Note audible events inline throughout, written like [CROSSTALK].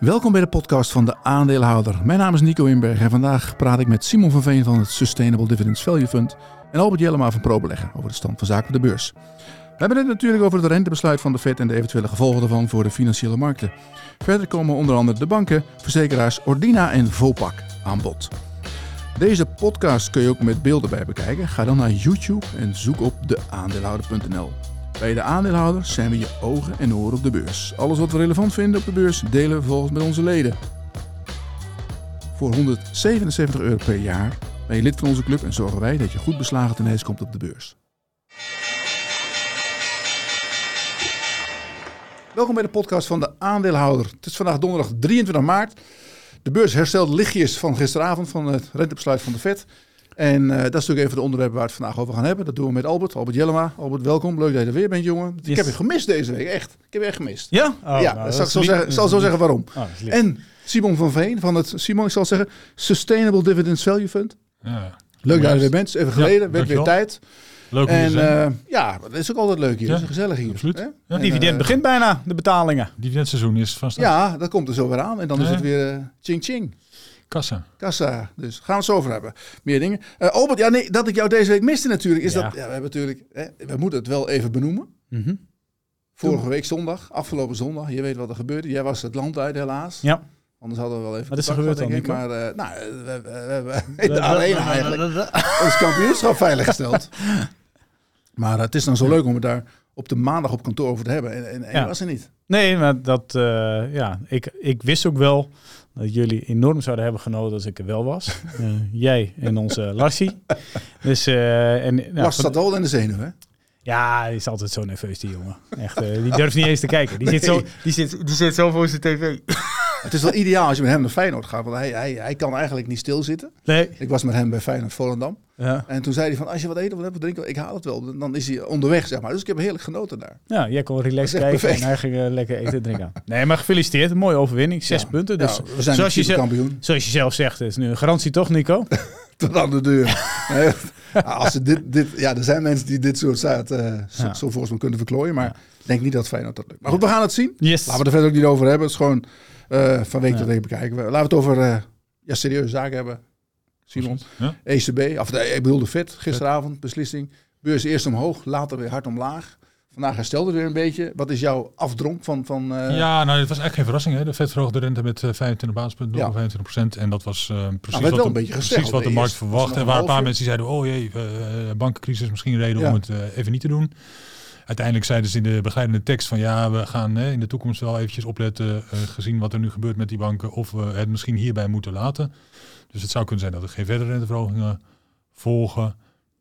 Welkom bij de podcast van de aandeelhouder. Mijn naam is Nico Inberg en vandaag praat ik met Simon van Veen van het Sustainable Dividends Value Fund en Albert Jellema van ProBeleggen over de stand van zaken op de beurs. We hebben het natuurlijk over het rentebesluit van de Fed en de eventuele gevolgen daarvan voor de financiële markten. Verder komen onder andere de banken, verzekeraars Ordina en Vopak aan bod. Deze podcast kun je ook met beelden bij bekijken. Ga dan naar YouTube en zoek op deaandeelhouder.nl. Bij de aandeelhouder zijn we je ogen en oren op de beurs. Alles wat we relevant vinden op de beurs delen we vervolgens met onze leden. Voor 177 euro per jaar ben je lid van onze club en zorgen wij dat je goed beslagen ten ijs komt op de beurs. Welkom bij de podcast van de aandeelhouder. Het is vandaag donderdag 23 maart. De beurs herstelt lichtjes van gisteravond van het rentebesluit van de Fed. En uh, dat is natuurlijk even de onderwerpen waar we het vandaag over gaan hebben. Dat doen we met Albert, Albert Jellema. Albert, welkom. Leuk dat je er weer bent, jongen. Yes. Ik heb je gemist deze week, echt. Ik heb je echt gemist. Ja? Oh, ja, nou, zal ik zo zeggen, zal zo zeggen waarom. Oh, en Simon van Veen van het, Simon, ik zal zeggen, Sustainable Dividends Value Fund. Ja. Leuk dat je er weer bent. Even geleden, ja, werd weer tijd. Leuk en uh, ja, dat is ook altijd leuk hier. Ja, is gezellig hier. Absoluut. Ja, dividend uh, begint bijna, de betalingen. Dividendseizoen is vast. Ja, dat komt er zo weer aan. En dan is het weer uh, ching ching. Kassa. Kassa. Dus gaan we het zo over hebben. Meer dingen. Uh, Albert, ja, nee, dat ik jou deze week miste natuurlijk, is ja. dat... Ja, we hebben natuurlijk... Hè, we moeten het wel even benoemen. Mm -hmm. Vorige week zondag, afgelopen zondag, je weet wat er gebeurde. Jij was het land uit helaas. Ja. Anders hadden we wel even. Wat is er gebeurd dan, ik, Maar uh, nou, we, we, we, we alleen eigenlijk ons kampioenschap veiliggesteld. [LAUGHS] Maar het is dan zo leuk om het daar op de maandag op kantoor over te hebben. En, en, en ja. was er niet. Nee, maar dat, uh, ja, ik, ik wist ook wel dat jullie enorm zouden hebben genoten als ik er wel was. Uh, [LAUGHS] jij en onze Lassie. Dus, uh, en, nou, Lars zat al in de zenuw, hè? Ja, hij is altijd zo nerveus, die jongen. Echt, uh, die durft niet eens te kijken. Die, nee. zit, zo, die, zit, die zit zo voor zijn tv. [LAUGHS] Het is wel ideaal als je met hem naar Feyenoord gaat, want hij, hij, hij kan eigenlijk niet stilzitten. Nee. Ik was met hem bij Feyenoord Volendam. Ja. En toen zei hij van, als je wat eten of wat drinken, ik haal het wel. Dan is hij onderweg, zeg maar. Dus ik heb heerlijk genoten daar. Ja, jij kon relaxed kijken perfect. en hij ging uh, lekker eten en drinken. Nee, maar gefeliciteerd. Een mooie overwinning. Zes ja. punten. Dus ja, we zijn zoals, je kampioen. zoals je zelf zegt, het is nu een garantie toch, Nico? [LAUGHS] [LAUGHS] Tot aan de deur. [LAUGHS] als ze dit, dit, ja, er zijn mensen die dit soort zaad, uh, zo, zo volgens mij kunnen verklooien. Maar ik denk niet dat Feyenoord dat lukt. Maar goed, we gaan het zien. Yes. Laten we er verder ook niet over hebben. Het is gewoon uh, van week tot week bekijken. Laten we het over uh, ja, serieuze zaken hebben. Simon? ECB, of de, ik bedoel de FED, gisteravond beslissing. Beurs eerst omhoog, later weer hard omlaag. Vandaag herstelde weer een beetje. Wat is jouw afdronk van... van uh... Ja, nou, het was eigenlijk geen verrassing. Hè? De Fed verhoogde de rente met 25 basispunten, ja. 25 procent. En dat was uh, precies, nou, wat, de, precies wat de markt verwachtte. Er waren een paar mensen die zeiden, oh jee, uh, bankencrisis misschien reden ja. om het even niet te doen. Uiteindelijk zeiden ze in de begeleidende tekst van ja, we gaan in de toekomst wel eventjes opletten, gezien wat er nu gebeurt met die banken, of we het misschien hierbij moeten laten. Dus het zou kunnen zijn dat er geen verdere renteverhogingen volgen.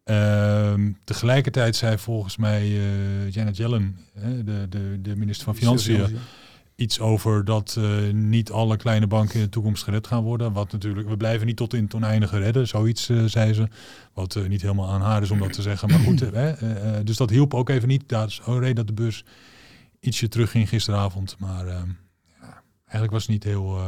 Uh, tegelijkertijd zei volgens mij uh, Janet Yellen, hè, de, de, de minister van Financiën, iets over dat uh, niet alle kleine banken in de toekomst gered gaan worden. Wat natuurlijk, we blijven niet tot in het oneindige redden, zoiets uh, zei ze. Wat niet helemaal aan haar is om dat te zeggen. Maar goed, [CLEARS THROAT] hè, dus dat hielp ook even niet. Dat is een reden dat de beurs ietsje terug ging gisteravond. Maar ja, eigenlijk was het niet heel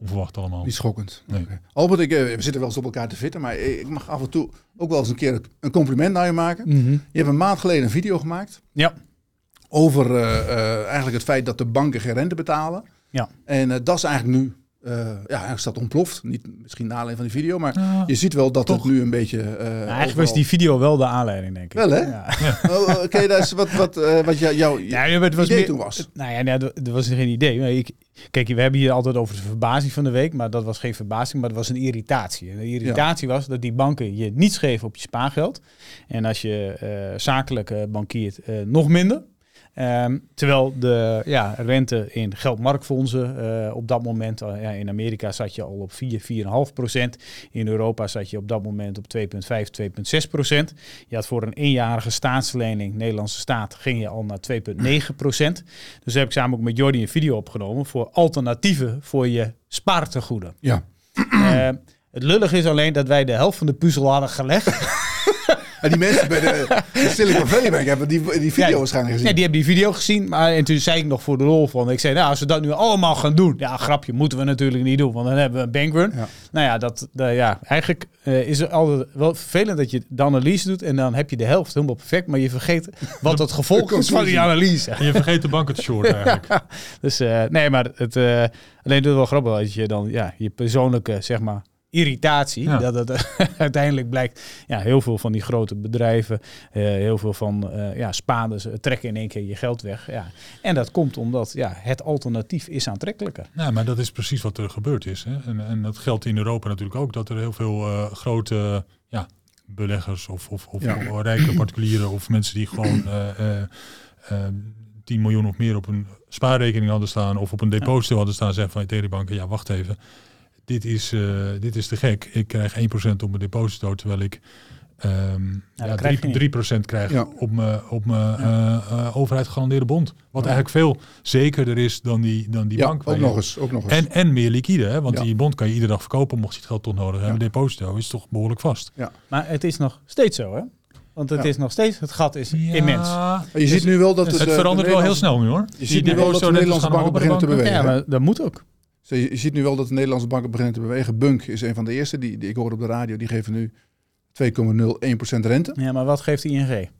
onverwacht allemaal. Niet schokkend. Nee. Okay. Albert, ik, we zitten wel eens op elkaar te fitten, maar ik mag af en toe ook wel eens een keer een compliment naar je maken. Mm -hmm. Je hebt een maand geleden een video gemaakt. Ja over uh, uh, eigenlijk het feit dat de banken geen rente betalen. Ja. En uh, dat is eigenlijk nu, ja, eigenlijk dat ontploft. Niet misschien na alleen van die video, maar ja, je ziet wel dat toch. het nu een beetje... Ja, eigenlijk overal... was die video wel de aanleiding, denk ik. Wel, hè? Ja. [LAUGHS] oh, Oké, okay, dat is wat, wat, wat jou, jouw ja, het was idee meer, toen was. Nou ja, er was geen idee. Maar ik, kijk, we hebben hier altijd over de verbazing van de week, maar dat was geen verbazing, maar dat was een irritatie. En de irritatie was dat die banken je niets geven op je spaargeld. En als je zakelijk bankiert, nog minder. Um, terwijl de ja, rente in geldmarktfondsen uh, op dat moment, uh, ja, in Amerika zat je al op 4, 4,5 procent. In Europa zat je op dat moment op 2,5, 2,6 procent. Je had voor een eenjarige staatslening, Nederlandse staat, ging je al naar 2,9 procent. Dus heb ik samen ook met Jordi een video opgenomen voor alternatieven voor je spaartegoeden. Ja. Uh, het lullig is alleen dat wij de helft van de puzzel hadden gelegd. [LAUGHS] En die mensen bij de, de Silicon Valley Bank hebben die, die video ja, waarschijnlijk gezien. Ja, die hebben die video gezien. Maar en toen zei ik nog voor de rol van, ik zei, nou, als we dat nu allemaal gaan doen, ja, grapje, moeten we natuurlijk niet doen, want dan hebben we een bankrun. Ja. Nou ja, dat, ja, eigenlijk uh, is het altijd wel vervelend dat je de analyse doet en dan heb je de helft helemaal perfect, maar je vergeet wat het gevolg is van die analyse. En je vergeet de banken te short [LAUGHS] eigenlijk. dus uh, nee, maar het, uh, alleen doet het wel grappig als je dan ja, je persoonlijke, zeg maar, irritatie. Dat het [LAUGHS] uiteindelijk blijkt, ja, heel veel van die grote bedrijven, uh, heel veel van uh, ja, spaarders trekken in één keer je geld weg. Ja. En dat komt omdat ja, het alternatief is aantrekkelijker. Ja, maar dat is precies wat er gebeurd is. Hè? En, en dat geldt in Europa natuurlijk ook, dat er heel veel uh, grote ja, beleggers of, of, of, ja. rijke particulieren of mensen die gewoon 10 miljoen of meer op een spaarrekening hadden staan of op een deposito hadden staan, zeggen van tegen de banken, ja wacht even dit is, uh, dit is te gek. Ik krijg 1% op mijn deposito, terwijl ik um, ja, 3, 3% krijg ja. op mijn op mijn ja. uh, overheid gegarandeerde bond. Wat eigenlijk veel zekerder is dan die, dan die ja, bank. Ook nog, eens, ook nog eens. En, en meer liquide, hè? want die bond kan je iedere dag verkopen mocht je het geld toch nodig hebben. Deposito is toch behoorlijk vast. Ja. Maar het is nog steeds zo, hè? Want het is nog steeds, het gat is immens. Maar je ziet nu wel dat het, het verandert wel heel snel nu hoor. Je ziet nu wel dat de Nederlandse banken beginnen te bewegen. Ja, maar dat moet ook. Je ziet nu wel dat de Nederlandse banken beginnen te bewegen. Bunk is een van de eerste. Die, die ik hoorde op de radio. Die geven nu 2,01% rente. Ja, maar wat geeft de ING?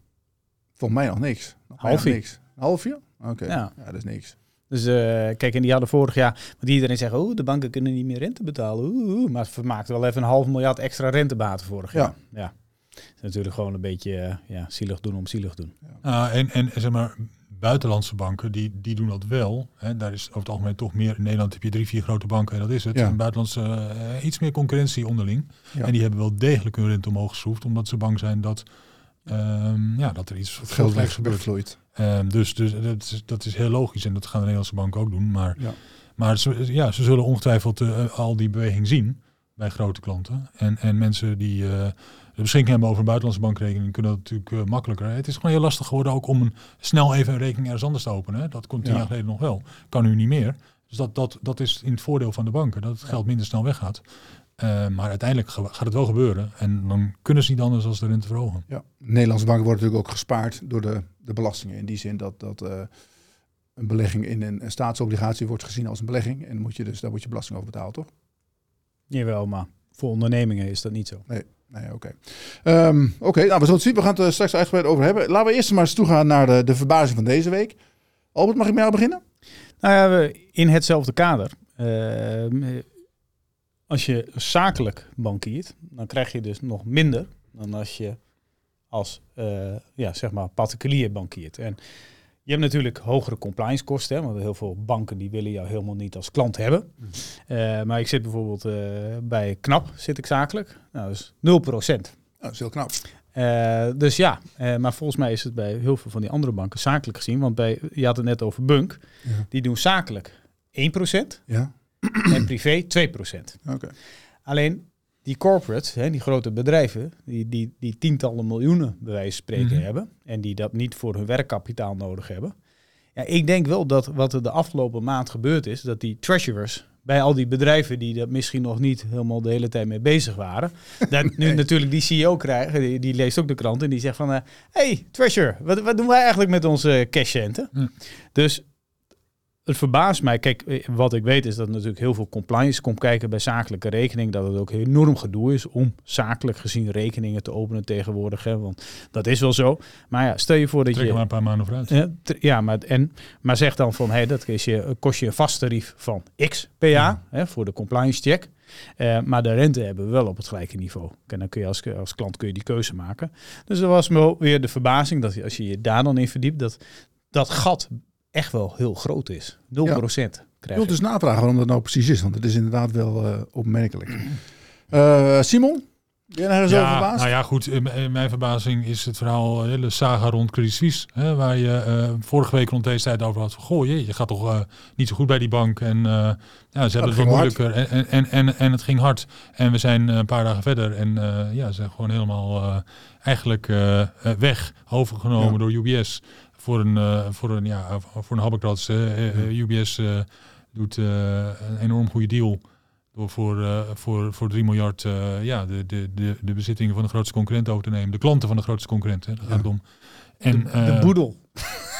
Volgens mij nog niks. Nog Halfje. Niks. Halfje? Oké. Ja. ja, dat is niks. Dus uh, kijk, en die hadden vorig jaar, want iedereen zegt, oh, de banken kunnen niet meer rente betalen. Oeh, maar het vermaakte wel even een half miljard extra rentebaten vorig jaar. Ja. ja. Dat is natuurlijk gewoon een beetje uh, ja, zielig doen om zielig doen. Ja. Uh, en, en zeg maar, buitenlandse banken, die, die doen dat wel. Hè. Daar is over het algemeen toch meer. In Nederland heb je drie, vier grote banken en dat is het. Ja. buitenlandse uh, iets meer concurrentie onderling. Ja. En die hebben wel degelijk hun rente omhoog geschroefd, omdat ze bang zijn dat, um, ja, dat er iets het geld gebeurt. Um, dus dus dat, is, dat is heel logisch en dat gaan de Nederlandse banken ook doen. Maar, ja. maar ze, ja, ze zullen ongetwijfeld uh, al die beweging zien bij grote klanten. En, en mensen die uh, de beschikking hebben over een buitenlandse bankrekening, kunnen dat natuurlijk uh, makkelijker. Het is gewoon heel lastig geworden ook om een, snel even een rekening ergens anders te openen. Hè. Dat kon tien ja. jaar geleden nog wel. Kan nu niet meer. Dus dat, dat, dat is in het voordeel van de banken, dat het geld minder snel weggaat. Uh, maar uiteindelijk gaat het wel gebeuren. En dan kunnen ze niet anders als de rente verhogen. Ja, Nederlandse banken worden natuurlijk ook gespaard door de, de belastingen. In die zin dat, dat uh, een belegging in een, een, staatsobligatie wordt gezien als een belegging. En moet je dus, daar moet je belasting over betalen, toch? Jawel, maar voor ondernemingen is dat niet zo. Nee. Nee, oké. Um, oké, nou, we zullen het zien. We gaan het er straks uitgebreid over hebben. Laten we eerst maar eens toegaan naar de, de verbazing van deze week. Albert, mag ik met jou beginnen? Nou ja, in hetzelfde kader. Uh, als je zakelijk bankiert, dan krijg je dus nog minder dan als je als uh, ja, zeg maar particulier bankiert. En je hebt natuurlijk hogere compliance kosten, want heel veel banken die willen jou helemaal niet als klant hebben. Mm. Uh, maar ik zit bijvoorbeeld uh, bij KNAP, zit ik zakelijk. Nou, is 0%. Oh, dat is heel knap. Uh, dus ja, maar volgens mij is het bij heel veel van die andere banken zakelijk gezien. Want bij, je had het net over Bunk, ja. die doen zakelijk 1% ja. en privé 2%. Okay. Alleen die corporates, hè, die grote bedrijven, die, die, die tientallen miljoenen bij wijze van spreken mm-hmm. hebben en die dat niet voor hun werkkapitaal nodig hebben. Ja, ik denk wel dat wat er de afgelopen maand gebeurd is, dat die treasurers bij al die bedrijven die dat misschien nog niet helemaal de hele tijd mee bezig waren, [LAUGHS] dat nu natuurlijk die CEO krijgen, die, die, leest ook de krant en die zegt van, uh, hey treasurer, wat, wat doen wij eigenlijk met onze cashcenten? Mm. Dus het verbaast mij. Kijk, eh, wat ik weet is dat natuurlijk heel veel compliance komt kijken bij zakelijke rekening. Dat het ook enorm gedoe is om zakelijk gezien rekeningen te openen tegenwoordig. Hè, want dat is wel zo. Maar ja, stel je voor dat Trek je... maar een paar maanden vooruit. Ja, maar, en, maar zeg dan van, hey, dat je, kost je een vast tarief van x per jaar hè, voor de compliance check. Uh, maar de rente hebben we wel op het gelijke niveau. En dan kun je als, als klant kun je die keuze maken. Dus dat was me weer de verbazing dat als je je daar dan in verdiept, dat dat gat echt wel heel groot is. 0% ja. krijg je. dus navragen waarom dat nou precies is, want het is inderdaad wel uh, opmerkelijk. Uh, Simon, ben je ja, verbaasd? Nou ja, goed. In mijn verbazing is het verhaal een hele saga rond Credit Suisse. Hè, waar je uh, vorige week rond deze tijd over had van... Goh, je, je gaat toch uh, niet zo goed bij die bank. En uh, ja, ze hebben het wat moeilijker. En, en, en, en het ging hard. En we zijn een paar dagen verder. En ja, ze zijn gewoon helemaal eigenlijk weg. Overgenomen ja. door UBS voor een, uh, voor een, ja, voor een habbekrats. Uh, uh, UBS doet een enorm goede deal Door voor, voor, voor 3 miljard ja, de, de, de, de bezittingen van de grootste concurrent over te nemen. De klanten van de grootste concurrent. Hè, gaat om. En, de, [LAUGHS] de boedel.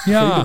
Ja,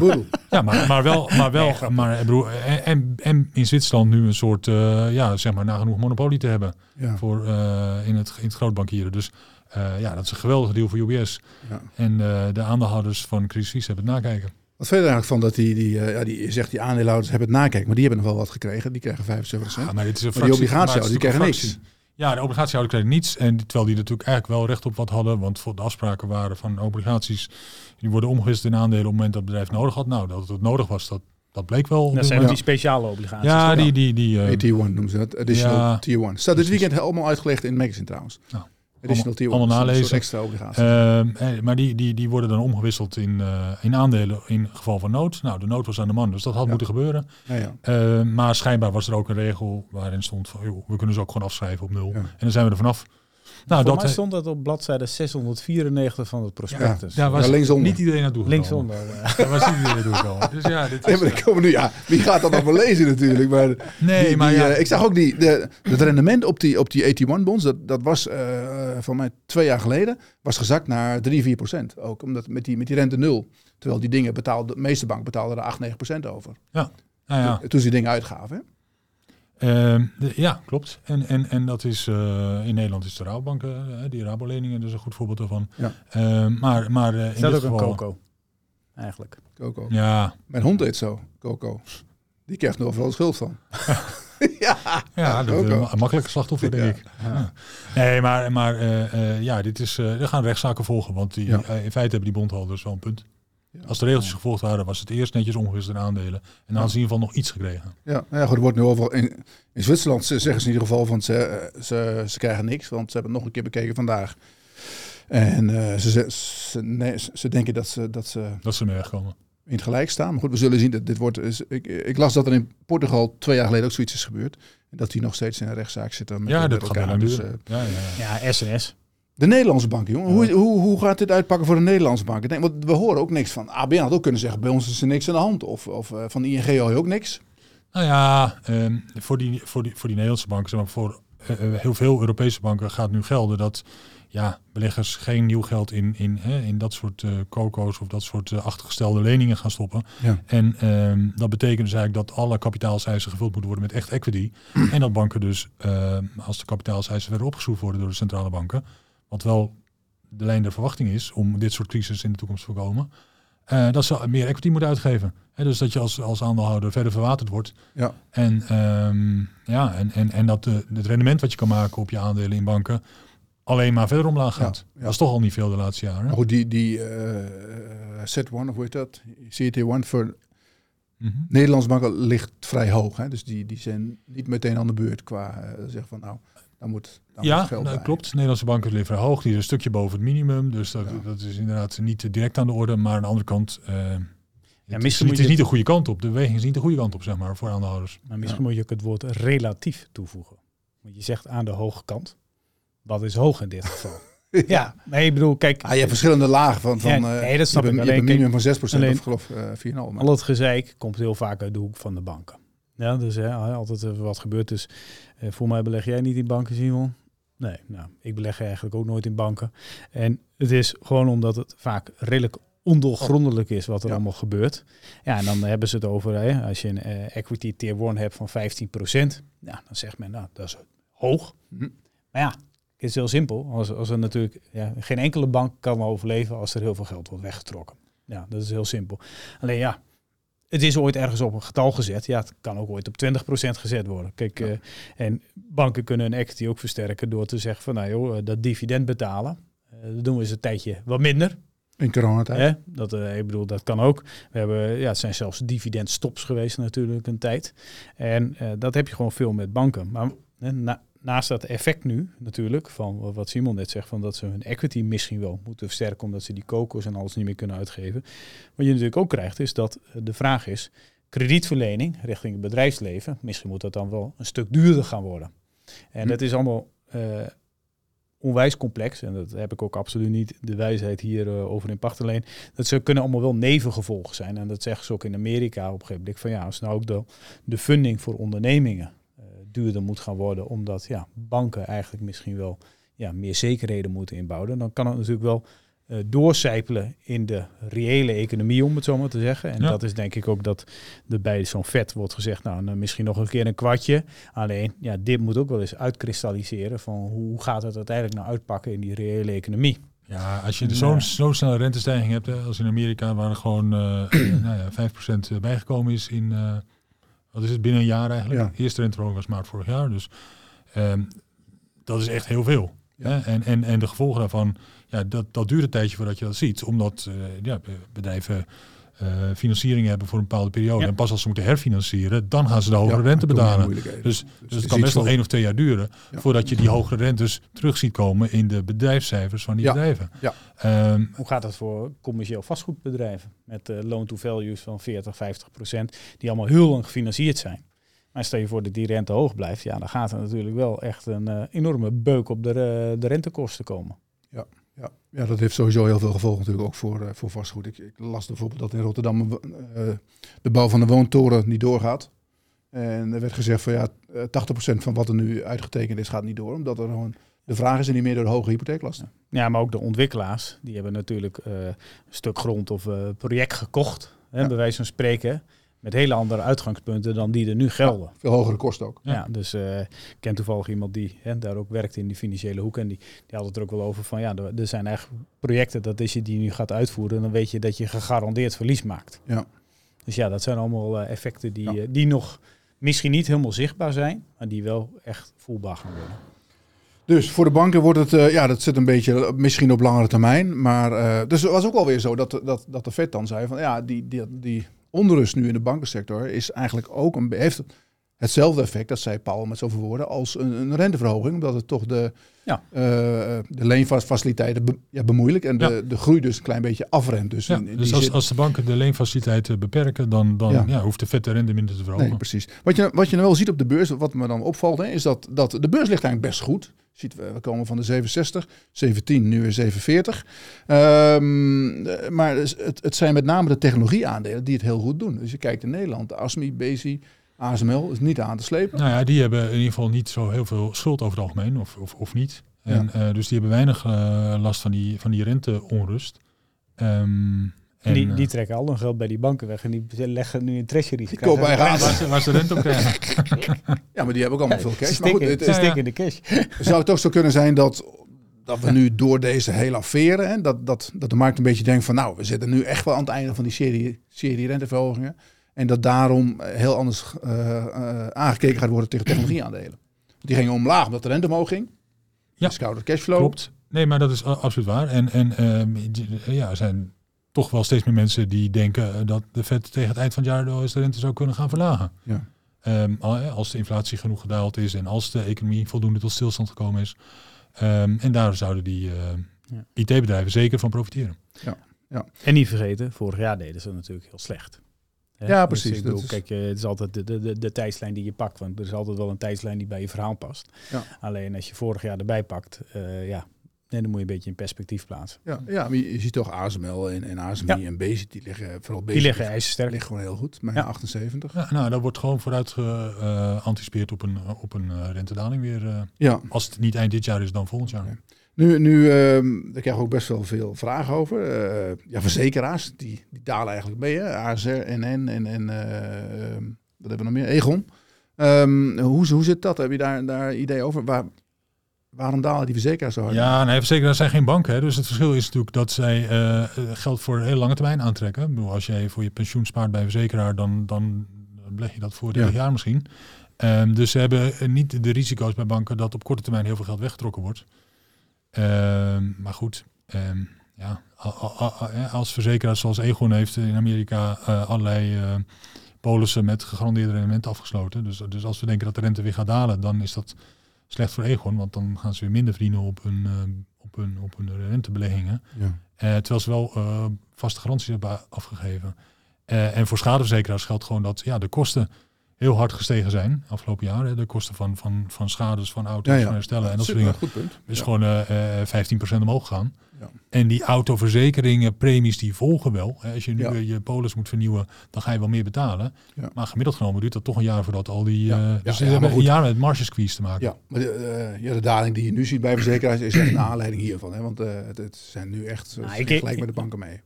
ja maar, maar wel, maar wel maar, broer, en, en in Zwitserland nu een soort, uh, ja, zeg maar, nagenoeg monopolie te hebben voor, uh, in, het, in het grootbankieren. Dus uh, ja, dat is een geweldige deal voor UBS. Ja. En de aandeelhouders van Credit Suisse hebben het nakijken. Wat vind je er eigenlijk van dat die, die, ja, die zegt die aandeelhouders hebben het nakijken, maar die hebben nog wel wat gekregen. Die krijgen 75 Ja, maar dit is een fractie, die obligatiehouders, die krijgen niks. Ja, de obligatiehouder kreeg niets. En terwijl die natuurlijk eigenlijk wel recht op wat hadden. Want voor de afspraken waren van obligaties. Die worden omgewisseld in aandelen op het moment dat het bedrijf nodig had. Nou, dat het nodig was, dat, dat bleek wel. Dat zijn die speciale obligaties. Ja, die... die, die uh, AT1 noemen ze dat. Additional ja, Tier 1. Staat dit weekend allemaal uitgelegd in het magazine trouwens. Nou. Additional tier allemaal nalezen. Extra obligaties. Uh, maar die, die, die worden dan omgewisseld in, uh, in aandelen in geval van nood. Nou, de nood was aan de man, dus dat had moeten gebeuren. Ja, ja. Uh, maar schijnbaar was er ook een regel waarin stond van, joh, we kunnen ze ook gewoon afschrijven op nul. En dan zijn we er vanaf. Nou, Voor dat mij stond dat op bladzijde 694 van het prospectus. Ja, ja was linksom. niet iedereen naartoe Linksom. Daar [LAUGHS] was niet iedereen naartoe Dus ja, dit is, ja, maar komen nu, ja, wie gaat dat nog wel lezen natuurlijk. Maar nee, die, maar ja. Uh, ik zag ook die, de, het rendement op die, op die 81-bonds, dat, dat was uh, van mij twee jaar geleden, was gezakt naar 3, 4 procent. Ook omdat met die, met die rente nul. Terwijl die dingen betaalde, de meeste bank betaalde er 8, 9 procent over. Ja. Nou ja. Toen ze die dingen uitgaven. Uh, ja, klopt. En, en, en dat is uh, in Nederland is de Rabobank, uh, die Rabo-leningen, dat is een goed voorbeeld daarvan. Ja. Uh, maar maar uh, in dit ook geval... een Coco, eigenlijk. Coco. Ja. Mijn hond eet zo, Coco. Die krijgt nog wel schuld van. [LAUGHS] [LAUGHS] ja, ja dat is een makkelijke slachtoffer, denk ik. Ja. Nee, maar, maar ja, dit is, er gaan rechtszaken volgen, want die, in feite hebben die bondhouders wel een punt. Als de regeltjes gevolgd waren, was het eerst netjes omgewisseld in aandelen. En dan zien we van nog iets gekregen. Ja, nou ja goed, er wordt nu overal in, in Zwitserland zeggen ze in ieder geval van ze, eh, ze, ze krijgen niks, want ze hebben het nog een keer bekeken vandaag. En uh, ze, ze, nee, ze denken dat ze, dat ze. Dat ze komen. In het gelijk staan. Maar goed, we zullen zien dat dit wordt. Is, ik, ik las dat er in Portugal twee jaar geleden ook zoiets is gebeurd. En dat die nog steeds in een rechtszaak zitten. Met ja, dat gaat elkaar. Dus, uh, ja, ja, ja. ja, SNS. De Nederlandse banken, jongen. Hoe, hoe, hoe gaat dit uitpakken voor de Nederlandse banken? Denk, want we horen ook niks van. ABN had ook kunnen zeggen, bij ons is er niks aan de hand. Of, of uh, van ING hoor je ook niks. Nou ja, um, voor, die, voor, die, voor die Nederlandse banken, zeg maar, voor uh, heel veel Europese banken gaat nu gelden dat ja, beleggers geen nieuw geld in, in, hè, in dat soort uh, coco's of dat soort uh, achtergestelde leningen gaan stoppen. Ja. En um, dat betekent dus eigenlijk dat alle kapitaalseisen gevuld moeten worden met echt equity. [CLEARS THROAT] en dat banken dus, uh, als de kapitaalseisen verder opgeschroefd worden door de centrale banken, wat wel de lijn der verwachting is om dit soort crisis in de toekomst te voorkomen. Uh, dat ze meer equity moeten uitgeven. He, dus dat je als, als aandeelhouder verder verwaterd wordt. Ja. En, um, ja, en, en, en dat de, het rendement wat je kan maken op je aandelen in banken alleen maar verder omlaag gaat. Ja, Dat is toch al niet veel de laatste jaren. Maar goed, die, die uh, set one of hoe heet dat? CT1 voor mm -hmm. Nederlandse banken ligt vrij hoog. Hè? Dus die, die zijn niet meteen aan de beurt qua uh, zeggen van nou dan moet, dan ja, moet geld nou, klopt. Nederlandse banken liggen hoog. Die is een stukje boven het minimum. Dus dat, dat is inderdaad niet direct aan de orde. Maar aan de andere kant, uh, ja, het, is, het is niet de goede kant op. De beweging is niet de goede kant op, zeg maar, voor aandeelhouders. Maar misschien moet je ook het woord relatief toevoegen. Want je zegt aan de hoge kant. Wat is hoog in dit geval? [LAUGHS] ja, nee, ik bedoel, kijk... Ah, je hebt verschillende lagen van... van ja, eh, nee, dat snap je ik. Je hebt een minimum van 6% alleen, of geloof uh, eh, 4,5. Al het gezeik komt heel vaak uit de hoek van de banken. Ja, dus hè, altijd wat gebeurt. Dus uh, voor mij beleg jij niet in banken, Simon. Nee, nou, ik beleg eigenlijk ook nooit in banken. En het is gewoon omdat het vaak redelijk ondoorgrondelijk is wat er allemaal gebeurt. Ja, en dan hebben ze het over, hè, als je een uh, equity tier 1 hebt van 15%, ja, dan zegt men, nou, dat is hoog. Hm. Maar ja, het is heel simpel. Als, als er natuurlijk, ja, geen enkele bank kan overleven als er heel veel geld wordt weggetrokken. Ja, dat is heel simpel. Alleen ja, het is ooit ergens op een getal gezet. Ja, het kan ook ooit op 20% gezet worden. Kijk, uh, en banken kunnen een equity ook versterken door te zeggen van nou joh, dat dividend betalen. Uh, dat doen we eens een tijdje wat minder. In coronatijd. Dat, uh, ik bedoel, dat kan ook. We hebben, ja, het zijn zelfs dividendstops geweest natuurlijk een tijd. En dat heb je gewoon veel met banken. Maar na, naast dat effect nu natuurlijk, van wat Simon net zegt, van dat ze hun equity misschien wel moeten versterken omdat ze die kokos en alles niet meer kunnen uitgeven. Wat je natuurlijk ook krijgt is dat de vraag is, kredietverlening richting het bedrijfsleven, misschien moet dat dan wel een stuk duurder gaan worden. En hm. dat is allemaal uh, onwijs complex, en dat heb ik ook absoluut niet de wijsheid hier uh, over in pacht alleen. Dat ze kunnen allemaal wel nevengevolgen zijn. En dat zeggen ze ook in Amerika op een gegeven moment van ja, als nou ook de, de funding voor ondernemingen duurder moet gaan worden, omdat ja, banken eigenlijk misschien wel ja, meer zekerheden moeten inbouwen, dan kan het natuurlijk wel uh, doorcijpelen in de reële economie, om het zo maar te zeggen. En dat is denk ik ook dat er bij zo'n vet wordt gezegd, nou misschien nog een keer een kwartje. Alleen, ja, dit moet ook wel eens uitkristalliseren van hoe gaat het uiteindelijk nou uitpakken in die reële economie. Ja, als je zo'n zo snelle rentestijging hebt, hè, als in Amerika, waar er gewoon uh, [CLEARS THROAT] nou ja, 5% bijgekomen is in, uh, wat is het, binnen een jaar eigenlijk. Ja. De eerste renteverhoging was maart vorig jaar, dus um, dat is echt heel veel. Ja. En, en, en de gevolgen daarvan, ja, dat, dat duurt een tijdje voordat je dat ziet. Omdat uh, ja, bedrijven uh, financiering hebben voor een bepaalde periode. En pas als ze moeten herfinancieren, dan gaan ze de hogere rente betalen. Dus, dus, dus het kan best wel één of twee jaar duren voordat je die hogere rentes terug ziet komen in de bedrijfscijfers van die bedrijven. Um, Hoe gaat dat voor commercieel vastgoedbedrijven met uh, loan to values van 40, 50 procent, die allemaal heel lang gefinancierd zijn? Maar stel je voor dat die rente hoog blijft, ja, dan gaat er natuurlijk wel echt een uh, enorme beuk op de, uh, de rentekosten komen. Ja, dat heeft sowieso heel veel gevolgen natuurlijk ook voor, uh, voor vastgoed. Ik, ik, las bijvoorbeeld dat in Rotterdam de bouw van de woontoren niet doorgaat. En er werd gezegd van ja, 80% van wat er nu uitgetekend is gaat niet door, omdat er gewoon de vraag is er niet meer door de hoge hypotheeklasten. Ja, maar ook de ontwikkelaars, die hebben natuurlijk een stuk grond of project gekocht, hè, ja. bij wijze van spreken met hele andere uitgangspunten dan die er nu gelden. veel hogere kosten ook. Ja, dus uh, ik ken toevallig iemand die hè, daar ook werkt in die financiële hoek. En die, die had het er ook wel over van ja, er, zijn eigenlijk projecten dat is je die nu gaat uitvoeren. Dan weet je dat je gegarandeerd verlies maakt. Ja. Dus ja, dat zijn allemaal uh, effecten die, uh, die nog misschien niet helemaal zichtbaar zijn, maar die wel echt voelbaar gaan worden. Dus voor de banken wordt het, uh, ja, dat zit een beetje misschien op langere termijn. Maar uh, dus het was ook alweer zo dat, dat, dat de Fed dan zei van ja, die, die, die onrust nu in de bankensector is eigenlijk ook een, heeft hetzelfde effect, dat zei Paul met zoveel woorden, als een, een renteverhoging. Omdat het toch de, ja. Uh, de leenfaciliteiten be, ja, bemoeilijk en de, de groei dus een klein beetje afremt. Dus, ja, dus als, als de banken de leenfaciliteiten beperken, dan, dan ja. hoeft de vette rente minder te verhogen. Nee, precies. Wat je, wat je nou wel ziet op de beurs, wat me dan opvalt, hè, is dat, dat de beurs ligt eigenlijk best goed. Ziet, we komen van de 67, 17, nu weer 47. Um, maar het, het zijn met name de technologieaandelen die het heel goed doen. Dus je kijkt in Nederland, de ASMI, Bezi, ASML is niet aan te slepen. Nou ja, die hebben in ieder geval niet zo heel veel schuld over het algemeen, of, of, of niet. En, ja. uh, dus die hebben weinig uh, last van die, van die renteonrust. Um, en die, die trekken al hun geld bij die banken weg en die leggen nu in treasury. Die kopen eigen waar, ze, waar ze rente op krijgen. [LAUGHS] ja, maar die hebben ook allemaal veel cash. Ze stikken, maar goed, het, in de cash. [LAUGHS] Zou het toch zo kunnen zijn dat, dat we nu door deze hele affaire, hè, dat, dat, dat de markt een beetje denkt van nou, we zitten nu echt wel aan het einde van die serie, serie renteverhogingen. En dat daarom heel anders uh, uh, aangekeken gaat worden tegen technologieaandelen. Die gingen omlaag omdat de rente omhoog ging. Ja, Scouter cashflow. Klopt. Nee, maar dat is absoluut waar. En, en uh, ja, er zijn toch wel steeds meer mensen die denken dat de Fed tegen het eind van het jaar de rente zou kunnen gaan verlagen. Ja. Um, als de inflatie genoeg gedaald is en als de economie voldoende tot stilstand gekomen is. Um, en daar zouden die uh, ja. IT-bedrijven zeker van profiteren. Ja. Ja. En niet vergeten, vorig jaar deden ze natuurlijk heel slecht. Hè? Ja, dus precies. bedoel, Kijk, het is altijd de, de, de, de, tijdslijn die je pakt, want er is altijd wel een tijdslijn die bij je verhaal past. Ja. Alleen als je vorig jaar erbij pakt, uh, ja, en dan moet je een beetje in perspectief plaatsen. Ja, ja maar je ziet toch ASML en, en ASMI ja. en Basic, die liggen vooral Basic. Die liggen ijzersterk. liggen gewoon heel goed, maar ja. 78. Ja, nou, daar wordt gewoon vooruit geanticipeerd uh, op een, op een rentedaling weer. Uh, ja. Als het niet eind dit jaar is, dan volgend jaar. Okay. Nu, nu daar krijg ik ook best wel veel vragen over. ja, verzekeraars, die, die dalen eigenlijk mee. Hè? ASR, NN en, en wat hebben we nog meer? Egon. Um, hoe, hoe zit dat? Heb je daar, daar idee over? Waar, waarom dalen die verzekeraars zo hard? Ja, nee, verzekeraars zijn geen banken. Hè. Dus het verschil is natuurlijk dat zij uh, geld voor een hele lange termijn aantrekken. Ik bedoel, als jij voor je pensioen spaart bij een verzekeraar, dan, dan leg je dat voor 30 ja. jaar misschien. Um, dus ze hebben niet de risico's bij banken dat op korte termijn heel veel geld weggetrokken wordt. Um, maar goed, um, ja, als verzekeraar zoals Egon heeft in Amerika uh, allerlei uh, polissen met gegarandeerde rendement afgesloten. Dus, dus als we denken dat de rente weer gaat dalen, dan is dat slecht voor Egon, want dan gaan ze weer minder verdienen op hun, uh, op hun, op hun rentebeleggingen. Ja. Terwijl ze wel vaste garanties hebben afgegeven. en voor schadeverzekeraars geldt gewoon dat ja, de kosten heel hard gestegen zijn afgelopen jaren. De kosten van, van, van schades van auto's, van herstellen en dat soort dingen. Goed punt. is gewoon uh, 15% omhoog gegaan. En die autoverzekeringen, premies die volgen wel. Als je nu je polis moet vernieuwen, dan ga je wel meer betalen. Maar gemiddeld genomen duurt dat toch een jaar voordat al die... Uh, dus hebben een jaar met marge squeeze te maken. Ja, maar de, uh, ja, de daling die je nu ziet bij verzekeraars is echt een aanleiding hiervan. Hè? Want uh, het, het, zijn nu echt nou, gelijk met de banken mee.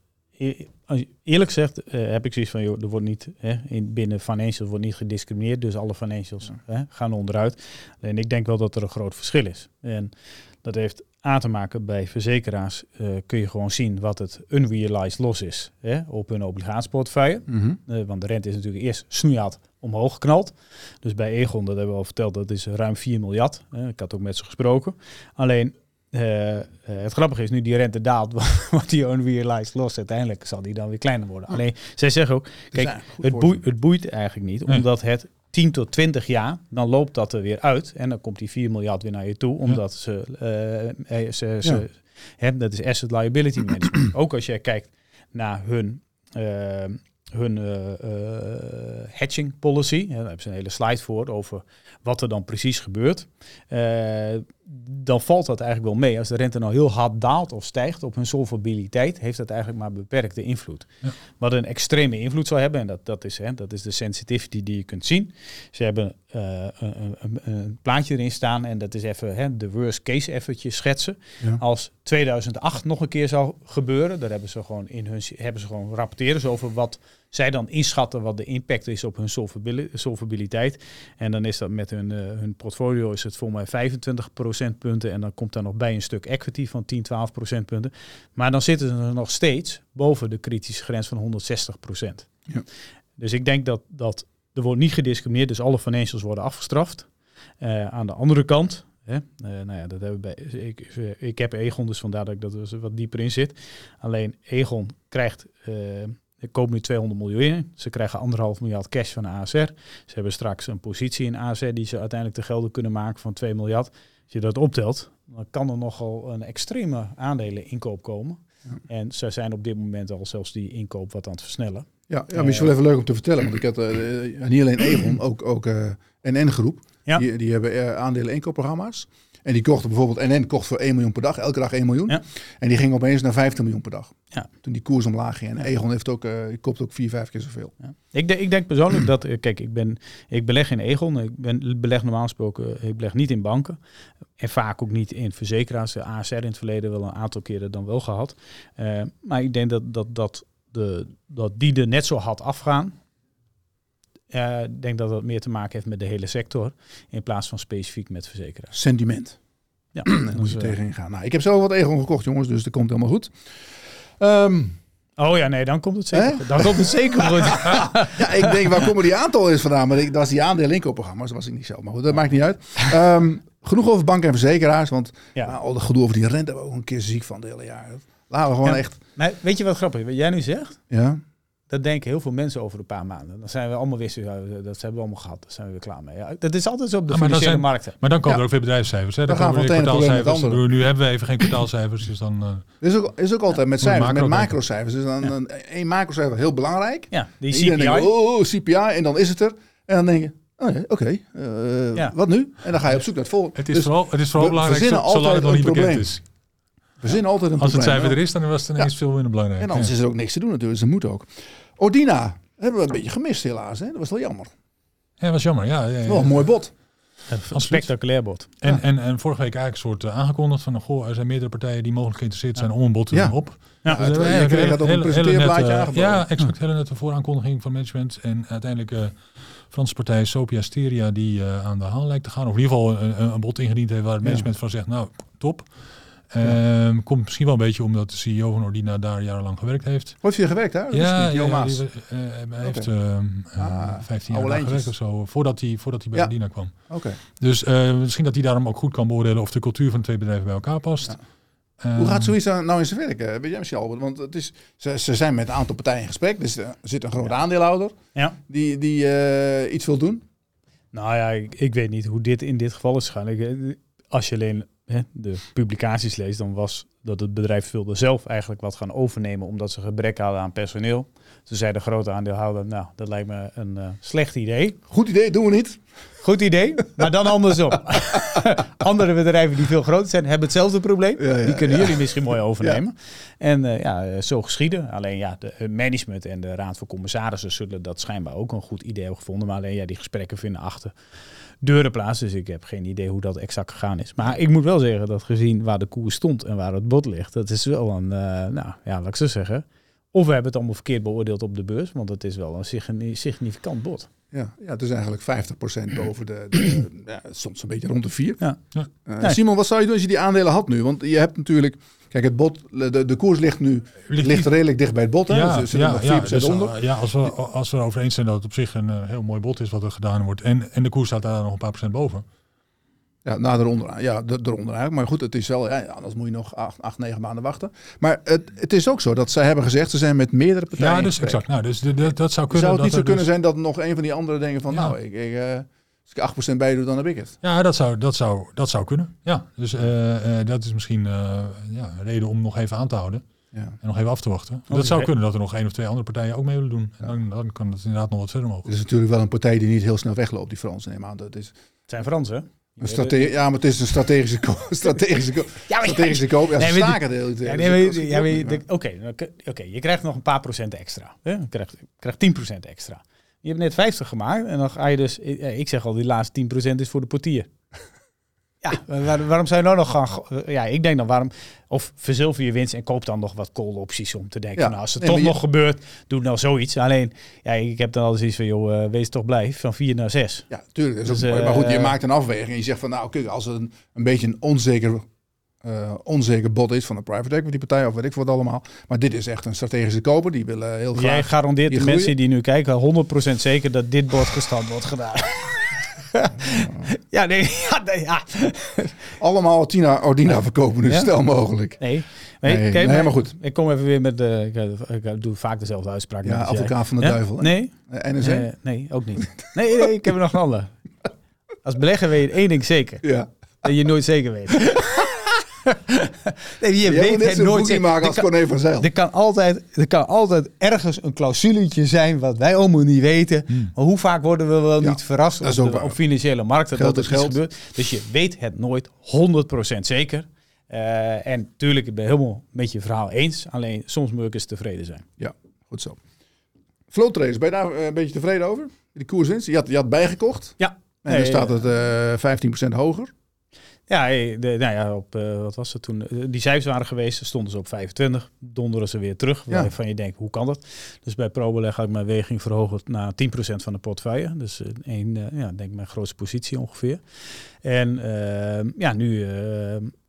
Als eerlijk gezegd heb ik zoiets van, joh, er wordt niet hè, in, binnen financials wordt niet gediscrimineerd, dus alle financials hè, gaan onderuit. En ik denk wel dat er een groot verschil is. En dat heeft aan te maken bij verzekeraars. Uh, kun je gewoon zien wat het unrealized loss is hè, op hun obligatieportefeuille. Mm want de rente is natuurlijk eerst snoeihard omhoog geknald. Dus bij Egon, dat hebben we al verteld, dat is ruim 4 miljard. ik had ook met ze gesproken. Alleen uh, het grappige is, nu die rente daalt, [LAUGHS] wordt die unrealized loss uiteindelijk zal die dan weer kleiner worden. Alleen, zij zeggen ook, kijk, het, boeit, het boeit eigenlijk niet, omdat het 10 tot 20 jaar, dan loopt dat er weer uit. En dan komt die 4 miljard weer naar je toe, omdat ze, uh, ze, ze hè, dat is asset liability management. [CLEARS THROAT] Ook als jij kijkt naar hun, uh, hun uh, hedging policy, hè, daar hebben ze een hele slide voor over wat er dan precies gebeurt dan valt dat eigenlijk wel mee. Als de rente nou heel hard daalt of stijgt op hun solvabiliteit, heeft dat eigenlijk maar beperkte invloed. Ja. Wat een extreme invloed zou hebben, en dat, dat, is, hè, dat is de sensitivity die je kunt zien. Ze hebben uh, een, een, een, plaatje erin staan en dat is even hè, de worst case eventjes schetsen. Als 2008 nog een keer zou gebeuren, daar hebben ze gewoon in hun hebben ze gewoon rapporteren over wat zij dan inschatten wat de impact is op hun solvabiliteit. En dan is dat met hun, uh, hun portfolio is het voor mij 25 procentpunten. En dan komt daar nog bij een stuk equity van 10, 12 procentpunten. Maar dan zitten ze nog steeds boven de kritische grens van 160 procent. Ja. Dus ik denk dat, dat er wordt niet gediscrimineerd, dus alle financials worden afgestraft. Uh, aan de andere kant, Hè? Uh, nou ja, dat hebben bij, ik, ik heb Egon, dus vandaar dat ik dat er wat dieper in zit. Alleen Egon krijgt uh, ik koop nu 200 miljoen in. Ze krijgen anderhalf miljard cash van de ASR. Ze hebben straks een positie in ASR die ze uiteindelijk te gelden kunnen maken van 2 miljard. Als je dat optelt, dan kan er nogal een extreme aandeleninkoop komen. Ja. En ze zijn op dit moment al zelfs die inkoop wat aan het versnellen. Ja, ja misschien wel even leuk om te vertellen. Want ik had uh, niet alleen Egon, ook, ook uh, NN-groep. Ja. Die, die hebben uh, aandelen inkoopprogramma's. En die kochten bijvoorbeeld, NN kocht voor 1 miljoen per dag, elke dag 1 miljoen. Ja. En die ging opeens naar 15 miljoen per dag. Ja. Toen die koers omlaag ging. En ja. Egon heeft ook, uh, koopt ook 4, 5 keer zoveel. Ja. Ik, de, ik denk persoonlijk dat, uh, kijk, ik, ben, ik beleg in Egon. Ik ben, beleg normaal gesproken, ik beleg niet in banken. En vaak ook niet in verzekeraars. De ASR in het verleden wel een aantal keren dan wel gehad. Uh, maar ik denk dat, dat, dat, de, dat die er net zo had afgaan. Uh, ik denk dat dat meer te maken heeft met de hele sector in plaats van specifiek met verzekeraars. Sentiment. Ja, [CLEARS THROAT] dan moet je uh, tegenin gaan. Nou, ik heb zelf wat Egon gekocht, jongens, dus dat komt helemaal goed. Um, oh ja, nee, dan komt het zeker. Dan komt het zeker [LAUGHS] goed. ja, ik denk, waar komen die aantal is vandaan? Maar dat was die aandeel inkoopprogramma's, dat was ik niet zelf. Maar goed, dat maakt niet uit. Um, genoeg over banken en verzekeraars, want ja. nou, al dat gedoe over die rente, we ook een keer ziek van de hele jaar. Laten we gewoon ja. echt... Maar weet je wat grappig is? Wat jij nu zegt? Ja. Dat denken heel veel mensen over een paar maanden. Dan zijn we allemaal weer ja, dat hebben we allemaal gehad. Daar zijn we weer klaar mee. Ja, dat is altijd zo op de ja, financiële markten. Maar dan komen er ook weer bedrijfscijfers. Hè? Dan, dan gaan we kwartaalcijfers. Nu hebben we even geen kwartaalcijfers. Dus dan, uh, is, ook, is ook altijd met cijfers, met macrocijfers. Dus dan een, een macrocijfer heel belangrijk. Ja, die CPI. Denk, oh, CPI. En dan is het er. En dan denk je, Oh, Oké, okay. uh, ja. wat nu? En dan ga je op zoek naar het volgende. Het is dus vooral, het is vooral belangrijk zolang het nog niet bekend is. We zinnen altijd een Als het cijfer er is, dan was het ineens veel minder belangrijk. En anders is er ook niks te doen natuurlijk. Ze moet ook. Ordina hebben we een beetje gemist helaas. Hè? Dat was wel jammer. Ja, dat was jammer. Ja, ja, ja. Wel een mooi bot. Een spectaculair bot. En, ja. en, en vorige week eigenlijk een soort uh, aangekondigd van... Goh, er zijn meerdere partijen die mogelijk geïnteresseerd zijn om een bot te doen op. Ja, dus, uh, ja, kreeg dat op een presenteerblaadje aangeboden. Ja, exact. Hele nette vooraankondiging van management. En uiteindelijk... Uh, Franse partij Sopia Steria die uh, aan de haal lijkt te gaan. Of in ieder geval een, een bod ingediend heeft waar het management van zegt... Nou, top. Um, komt misschien wel een beetje omdat de CEO van Ordina daar jarenlang gewerkt heeft. Heeft hij gewerkt hè? Ja, ja, ja die, uh, hij heeft uh, ah, 15 jaar gewerkt of zo, voordat hij, voordat hij bij ja. Ordina kwam. Okay. Dus uh, misschien dat hij daarom ook goed kan beoordelen of de cultuur van de twee bedrijven bij elkaar past. Ja. Um, Hoe gaat zoiets nou in zijn werk? Weet jij misschien Albert? Want het is, ze, ze zijn met een aantal partijen in gesprek. Dus er zit een groot aandeelhouder ja. die, die iets wil doen. Nou ja, ik, ik, weet niet hoe dit in dit geval is gegaan. als je alleen de publicaties lees, dan was dat het bedrijf wilde zelf eigenlijk wat gaan overnemen omdat ze gebrek hadden aan personeel. Toen zei de grote aandeelhouder, nou, dat lijkt me een uh, slecht idee. Goed idee, doen we niet. Goed idee, maar dan andersom. [LAUGHS] Andere bedrijven die veel groter zijn, hebben hetzelfde probleem. die kunnen jullie misschien mooi overnemen. En uh, ja, zo geschieden. Alleen ja, de management en de raad van commissarissen zullen dat schijnbaar ook een goed idee hebben gevonden. Maar alleen ja, die gesprekken vinden achter deuren plaats. Dus ik heb geen idee hoe dat exact gegaan is. Maar ik moet wel zeggen dat gezien waar de koers stond en waar het bot ligt, dat is wel een, uh, nou ja, laat ik zo zeggen. Of we hebben het allemaal verkeerd beoordeeld op de beurs, want het is wel een significant bod. Ja, ja, het is eigenlijk 50% boven de, de [CLEARS THROAT] ja, soms een beetje rond de 4. Ja. Uh, Simon, wat zou je doen als je die aandelen had nu? Want je hebt natuurlijk Kijk, het bot, de, de koers ligt nu ligt, redelijk dicht bij het bot. Hè? Ja, dus ja, nog 4% ja, dus, onder. Ja, als we, als we erover eens zijn dat het op zich een uh, heel mooi bot is wat er gedaan wordt. En, en de koers staat daar nog een paar procent boven. Ja, nou, eronder, ja, eronder eigenlijk. Maar goed, het is wel, ja, anders moet je nog acht, acht negen maanden wachten. Maar het, het is ook zo dat zij hebben gezegd, ze zijn met meerdere partijen. Ja, dus exact. Nou, dus de, dat zou kunnen. Zou het niet zo kunnen dus- zijn dat nog een van die anderen denken van, nou, ik, ik uh, als ik 8% bij doe, dan heb ik het. Ja, dat zou, dat zou, dat zou kunnen. Ja, dus uh, uh, dat is misschien uh, ja, een reden om nog even aan te houden. Ja. En nog even af te wachten. dat zou kunnen dat er nog één of twee andere partijen ook mee willen doen. Ja. Dan, dan, kan het inderdaad nog wat verder mogen. Het is natuurlijk wel een partij die niet heel snel wegloopt, die Fransen neem aan. Dat is... Het zijn Fransen, een strate ja, maar het is een strategische koop. [LAUGHS] strategische koop. Ja, strategische koop. Ja, nee, staken de hele tijd. Ja, nee, Oké, oké, je krijgt nog een paar procent extra. Hè? Je krijgt, je krijgt 10% extra. Je hebt net 50 gemaakt en dan ga je dus, ik zeg al, die laatste 10% is voor de portier. Ja, waarom zou je nou nog gaan? Ja, ik denk dan waarom. Of verzilver je winst en koop dan nog wat call opties om te denken. nou, als het toch nog gebeurt, doe nou zoiets. Alleen, ja, ik heb dan altijd iets van, joh, uh, wees toch blij van 4 naar 6. Ja, tuurlijk. Dus, maar goed, je maakt een afweging en je zegt van, nou, kijk, als het een, een beetje een onzeker uh, onzeker bod is van een private equity partij of weet ik wat allemaal. Maar dit is echt een strategische koper. Die willen heel graag. Jij garandeert de mensen die nu kijken 100% zeker dat dit bod gestand wordt gedaan. [LAUGHS] [LAUGHS] ja, nee, [LAUGHS] ja, nee, ja. Allemaal Tina Ordina verkopen nu, stel mogelijk. Nee, nee, nee, okay, nee maar, goed. Ik kom even weer met de, ik, ik doe vaak dezelfde uitspraak. Ja, advocaat van de duivel. Hè? Nee. NRC? Nee, nee, ook niet. Nee, nee, ik heb er nog een ander. [LAUGHS] Als belegger weet je één ding zeker. Ja. Dat je nooit zeker weet. Nee, je weet het nooit. maken als Corné van Zijl. Er kan, altijd, er kan altijd ergens een clausuletje zijn wat wij allemaal niet weten. Hmm. Maar hoe vaak worden we wel niet verrast op, op, financiële markten geld dat er iets gebeurt. Dus je weet het nooit 100% zeker. Uh, en natuurlijk, ik ben helemaal met je verhaal eens. Alleen soms moet ik eens tevreden zijn. Ja, goed zo. Flow traders, ben je daar eh, een beetje tevreden over? De koerswinst? Je had, je had bijgekocht. Ja. En dan staat het uh, eh, 15% hoger. Ja, de, nou ja, op, uh, wat was het toen? Eh, die cijfers waren geweest, stonden ze op 25, donderen ze weer terug. Ja. Waarvan je denkt, hoe kan dat? Dus bij ProBeleg had ik mijn weging verhoogd naar 10% van de portefeuille. Dus een, uh, ja, denk mijn grootste positie ongeveer. En uh, ja, nu,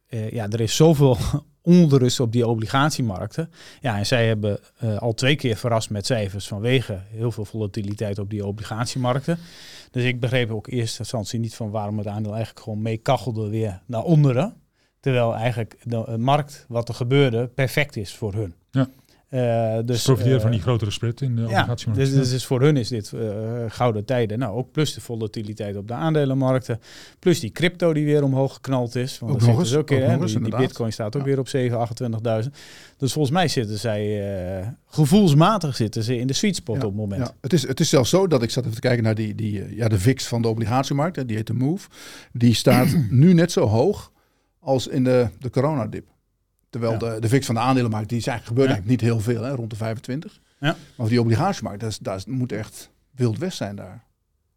ja, er is zoveel onrust op die obligatiemarkten. Ja, en zij hebben al twee keer verrast met cijfers vanwege heel veel volatiliteit op die obligatiemarkten. Dus ik begreep ook in eerste instantie niet van waarom het aandeel eigenlijk gewoon mee kachelde weer naar onderen. Terwijl eigenlijk de markt, wat er gebeurde, perfect is voor hun. Ja. Uh, dus, profiteren uh, van die grotere spread in de obligatiemarkt. Dus, dus, dus, voor hun is dit uh, gouden tijden. Nou, ook plus de volatiliteit op de aandelenmarkten. Plus die crypto die weer omhoog geknald is. Want ook nog eens, ook keer, ook die, die, bitcoin staat ook weer op 7, 28.000. Dus volgens mij zitten zij, gevoelsmatig zitten ze in de sweet spot op het moment. Ja. Het, is, het is zelfs zo dat ik zat even te kijken naar die, die, ja, de VIX van de obligatiemarkt. Die heet de MOVE. Die staat [CLEARS THROAT] nu net zo hoog als in de, de coronadip. Terwijl de, de fix van de aandelenmarkt, die is eigenlijk, gebeurt eigenlijk niet heel veel, hè, rond de 25. Ja. Maar die obligatiemarkt, dat, is, dat moet echt wild west zijn daar.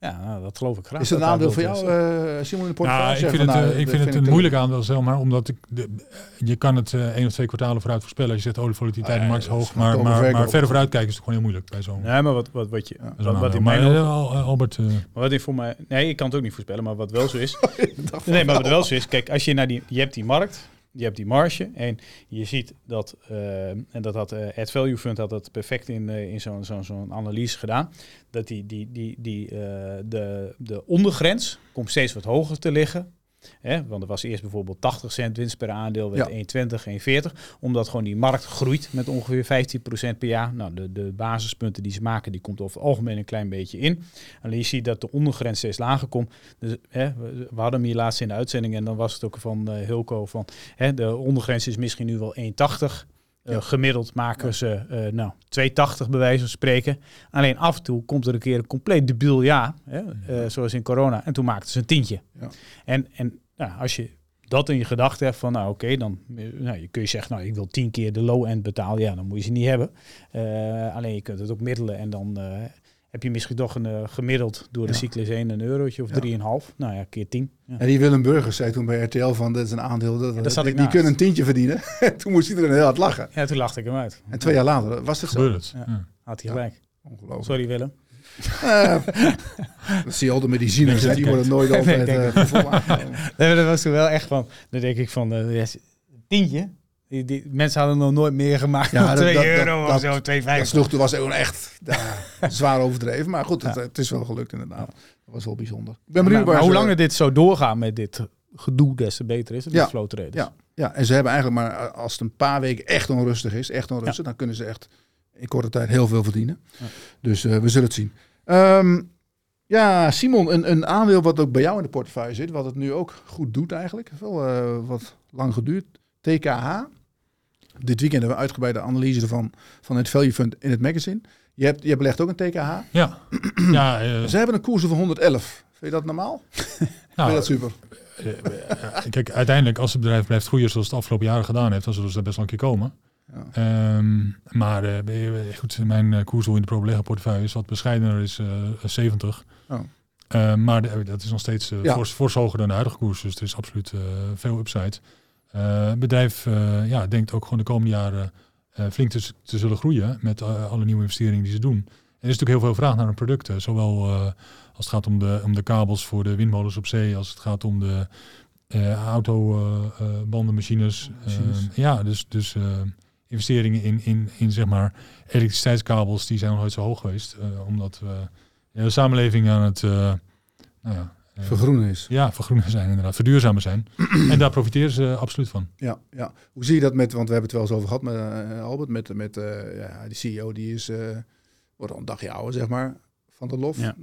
Ja, nou, dat geloof ik graag. Is het een aandeel voor jou, uh, Simon, in de portefeuille? Nou, ik vind, het, ik vind het een moeilijk aandeel, zeg maar, omdat ik de, je kan het uh, één of twee kwartalen vooruit voorspellen. Als je zegt, oh, ja, max hoog, maar, maar, maar verder vooruit kijken is het gewoon heel moeilijk bij zo'n... Nee, maar wat, wat, wat je... Ja, wat, wat in maar, mijn Albert... maar wat ik voor mij... Nee, ik kan het ook niet voorspellen, maar wat wel zo is... [LAUGHS] nee, maar wat wel zo is, kijk, als je naar die... Je hebt die markt, je hebt die marge en je ziet dat, uh, en dat had uh, Ad Value Fund had dat perfect in, uh, in zo'n zo'n zo'n analyse gedaan, dat die, die, die, die, de, de ondergrens komt steeds wat hoger te liggen Hè? Want er was eerst bijvoorbeeld 80 cent winst per aandeel, werd 1,20, 1,40. Omdat gewoon die markt groeit met ongeveer 15% per jaar. Nou, de, de basispunten die ze maken, die komt over het algemeen een klein beetje in. Alleen je ziet dat de ondergrens steeds lager komt. Dus, hè, we, hadden hem hier laatst in de uitzending en dan was het ook van uh, Hilco van hè, de ondergrens is misschien nu wel 1,80. Uh, gemiddeld maken ze uh, nou, 2,80 bij wijze van spreken. Alleen af en toe komt er een keer een compleet debiel jaar, hè, uh, zoals in corona. En toen maakten ze een tientje. Ja. En, en nou, als je dat in je gedachten hebt van, nou oké, dan nou, je kun je zeggen, nou ik wil tien keer de low end betalen. Ja, dan moet je ze niet hebben. alleen je kunt het ook middelen en dan heb je misschien toch een uh, gemiddeld door de cyclus 1 een eurotje of 3,5. Nou ja, keer 10. Ja. En die Willem Burgers zei toen bij RTL van, dat is een aandeel, dat, dat die, die kunnen een tientje verdienen. [LAUGHS] toen moest iedereen heel hard lachen. Ja, toen lachte ik hem uit. En twee jaar later was het zo. Het. Ja. Had hij gelijk. Ongelooflijk. Sorry Willem. Uh, [LAUGHS] dat zie je altijd met die zieners, die worden nooit [LAUGHS] altijd uh, nee, Dat was toen wel echt van, dan denk ik van, uh, tientje? Die, die, mensen hadden nog nooit meer gemaakt ja, 2 euro of zo, 2,50. Dat sloeg, toen was gewoon echt [LAUGHS] zwaar overdreven. Maar goed, het, het, is wel gelukt inderdaad. Dat was wel bijzonder. Ik ben benieuwd maar, hoe langer dit zo doorgaat met dit gedoe, des te beter is het ja, flow traders. Ja, ja, en ze hebben eigenlijk maar, als het een paar weken echt onrustig is, echt onrustig, dan kunnen ze echt in korte tijd heel veel verdienen. Dus uh, we zullen het zien. Um, ja, Simon, een, een aandeel wat ook bij jou in de portefeuille zit, wat het nu ook goed doet eigenlijk. Wel uh, wat lang geduurd. TKH. Dit weekend hebben we uitgebreide analyse ervan van het Value Fund in het magazine. Je hebt, je belegt ook een TKH. Ja. ja uh... [CLEARS THROAT] Ze hebben een koers van 111. Vind je dat normaal? [LAUGHS] nou, Vind je dat super? Uh, kijk, uiteindelijk als het bedrijf blijft groeien zoals het afgelopen jaren gedaan heeft, dan zullen ze er best wel een keer komen. Ja. Um, maar uh, goed, mijn koersdoel in de pro portefeuille is wat bescheidener, is 70. Oh. Uh, maar de, dat is nog steeds uh, ja. fors, fors hoger dan de huidige koers. Dus er is absoluut veel upside. Eh, het bedrijf uh, ja, denkt ook gewoon de komende jaren uh, flink te, te, zullen groeien met alle nieuwe investeringen die ze doen. En er is natuurlijk heel veel vraag naar hun producten. Zowel als het gaat om de, om de kabels voor de windmolens op zee, als het gaat om de autobandenmachines. ja, dus, dus investeringen in, in, in zeg maar elektriciteitskabels, die zijn nog nooit zo hoog geweest. omdat we de samenleving aan het nou ja, vergroenen is. Ja, vergroenen zijn inderdaad. Verduurzamen zijn. [CLEARS THROAT] en daar profiteren ze absoluut van. Ja, ja. Hoe zie je dat met, want we hebben het wel eens over gehad met uh, Albert, met, met uh, ja, die CEO die is, uh, wordt al een dagje ouder, zeg maar, van de lof. Ja.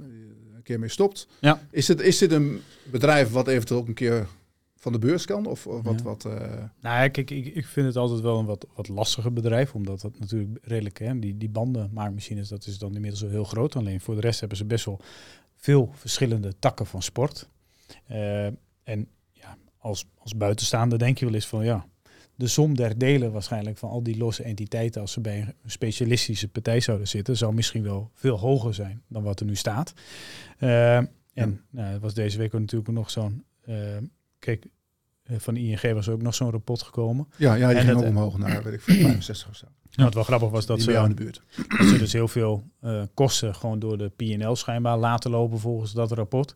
Een keer mee stopt. Ja. Is, het, is dit een bedrijf wat eventueel ook een keer van de beurs kan? Of, of wat? Ja. wat uh... Nou ja, kijk, ik, ik vind het altijd wel een wat, wat lastiger bedrijf, omdat dat natuurlijk redelijk, hè, die, die bandenmaakmachines, dat is dan inmiddels wel heel groot. Alleen voor de rest hebben ze best wel veel verschillende takken van sport. Uh, en ja, als, als buitenstaander denk je wel eens van ja, de som der delen waarschijnlijk van al die losse entiteiten als ze bij een specialistische partij zouden zitten, zou misschien wel veel hoger zijn dan wat er nu staat. Uh, en ja. nou, was deze week ook natuurlijk nog zo'n. Uh, kijk, van ING was ook nog zo'n rapport gekomen. Ja, ja die en ging ook omhoog naar weet ik, 65 [CLEARS THROAT] of zo. Ja, wat wel grappig was dat ze, in de buurt. dat ze dus heel veel uh, kosten gewoon door de PNL schijnbaar laten lopen volgens dat rapport.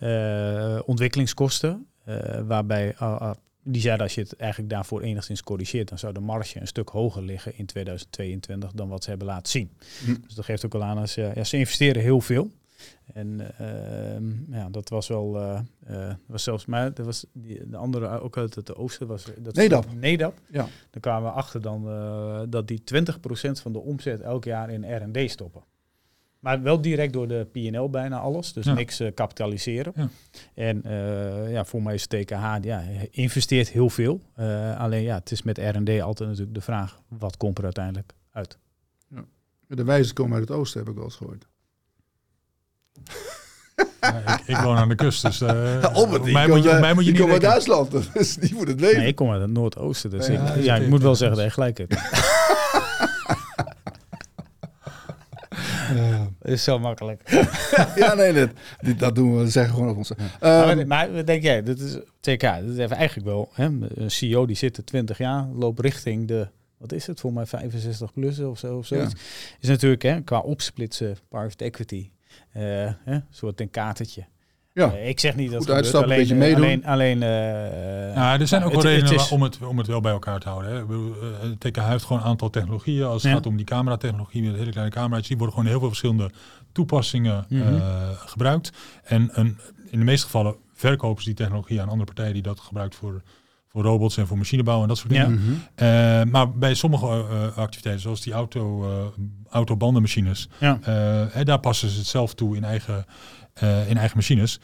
Uh, ontwikkelingskosten, uh, waarbij die zeiden als je het eigenlijk daarvoor enigszins corrigeert, dan zou de marge een stuk hoger liggen in 2022 dan wat ze hebben laten zien. Hm. Dus dat geeft ook al aan als ja, ze investeren heel veel. En uh, ja, dat was wel, uh, uh, was zelfs, maar dat was die, de andere ook uit het oosten was dat Nedap. Nedap. Ja. Dan kwamen we achter dan dat die 20% van de omzet elk jaar in R&D stoppen. Maar wel direct door de PNL bijna alles, dus niks kapitaliseren. Ja. En ja, voor mij is TKH, ja, investeert heel veel. alleen ja, het is met R&D altijd natuurlijk de vraag, wat komt er uiteindelijk uit? Ja. De wijzen komen uit het oosten, heb ik wel eens gehoord. Ja, ik, ik, woon aan de kust, dus [LAUGHS] uh, Albert, mij, moet je, mij moet je niet uit Duitsland, [LAUGHS] dus die moet het weten. Nee, ik kom uit het Noordoosten, dus ja, ik, ja, ik moet wel zeggen dat je gelijk hebt. Ja. [LAUGHS] is zo makkelijk. ja, nee, dat, dat doen we, zeggen gewoon op ons. Ja. Um, maar, maar denk jij, dit is TK, dit is eigenlijk wel, hè, een CEO die zit er 20 jaar, loopt richting de wat is het voor mij 65 plus of zo of zoiets. Is natuurlijk hè, qua opsplitsen private equity uh, een soort een kaartetje. Ja. Uh, ik zeg niet dat het alleen, een beetje eh, meedoen. alleen, alleen uh, ja, er zijn ook wel redenen is... om, het, om het wel bij elkaar te houden. Hè. Ik bedoel, TK heeft gewoon een aantal technologieën. Als het gaat om die cameratechnologie met hele kleine camera's, die worden gewoon heel veel verschillende toepassingen mm -hmm. gebruikt. En een, in de meeste gevallen verkopen ze die technologie aan andere partijen die dat gebruikt voor, voor robots en voor machinebouw en dat soort dingen. Ja. Mhm. maar bij sommige activiteiten, zoals die auto, autobandenmachines, ja. daar passen ze het zelf toe in eigen, in eigen machines.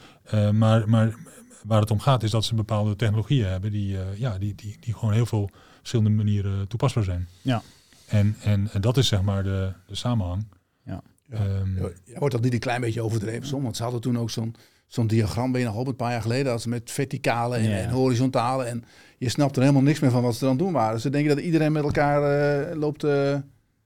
maar, maar waar het om gaat is dat ze bepaalde technologieën hebben die, ja, die, die, die gewoon heel veel verschillende manieren toepasbaar zijn. Ja. En, en, en dat is zeg maar de, de samenhang. Ja. Ja. Um, wordt dat niet een klein beetje overdreven soms? Want ze hadden toen ook zo'n zo'n diagram, ben je nog op een paar jaar geleden, als met verticale en, en, horizontale. En je snapt er helemaal niks meer van wat ze dan doen waren. Ze denken dat iedereen met elkaar uh, loopt... Uh,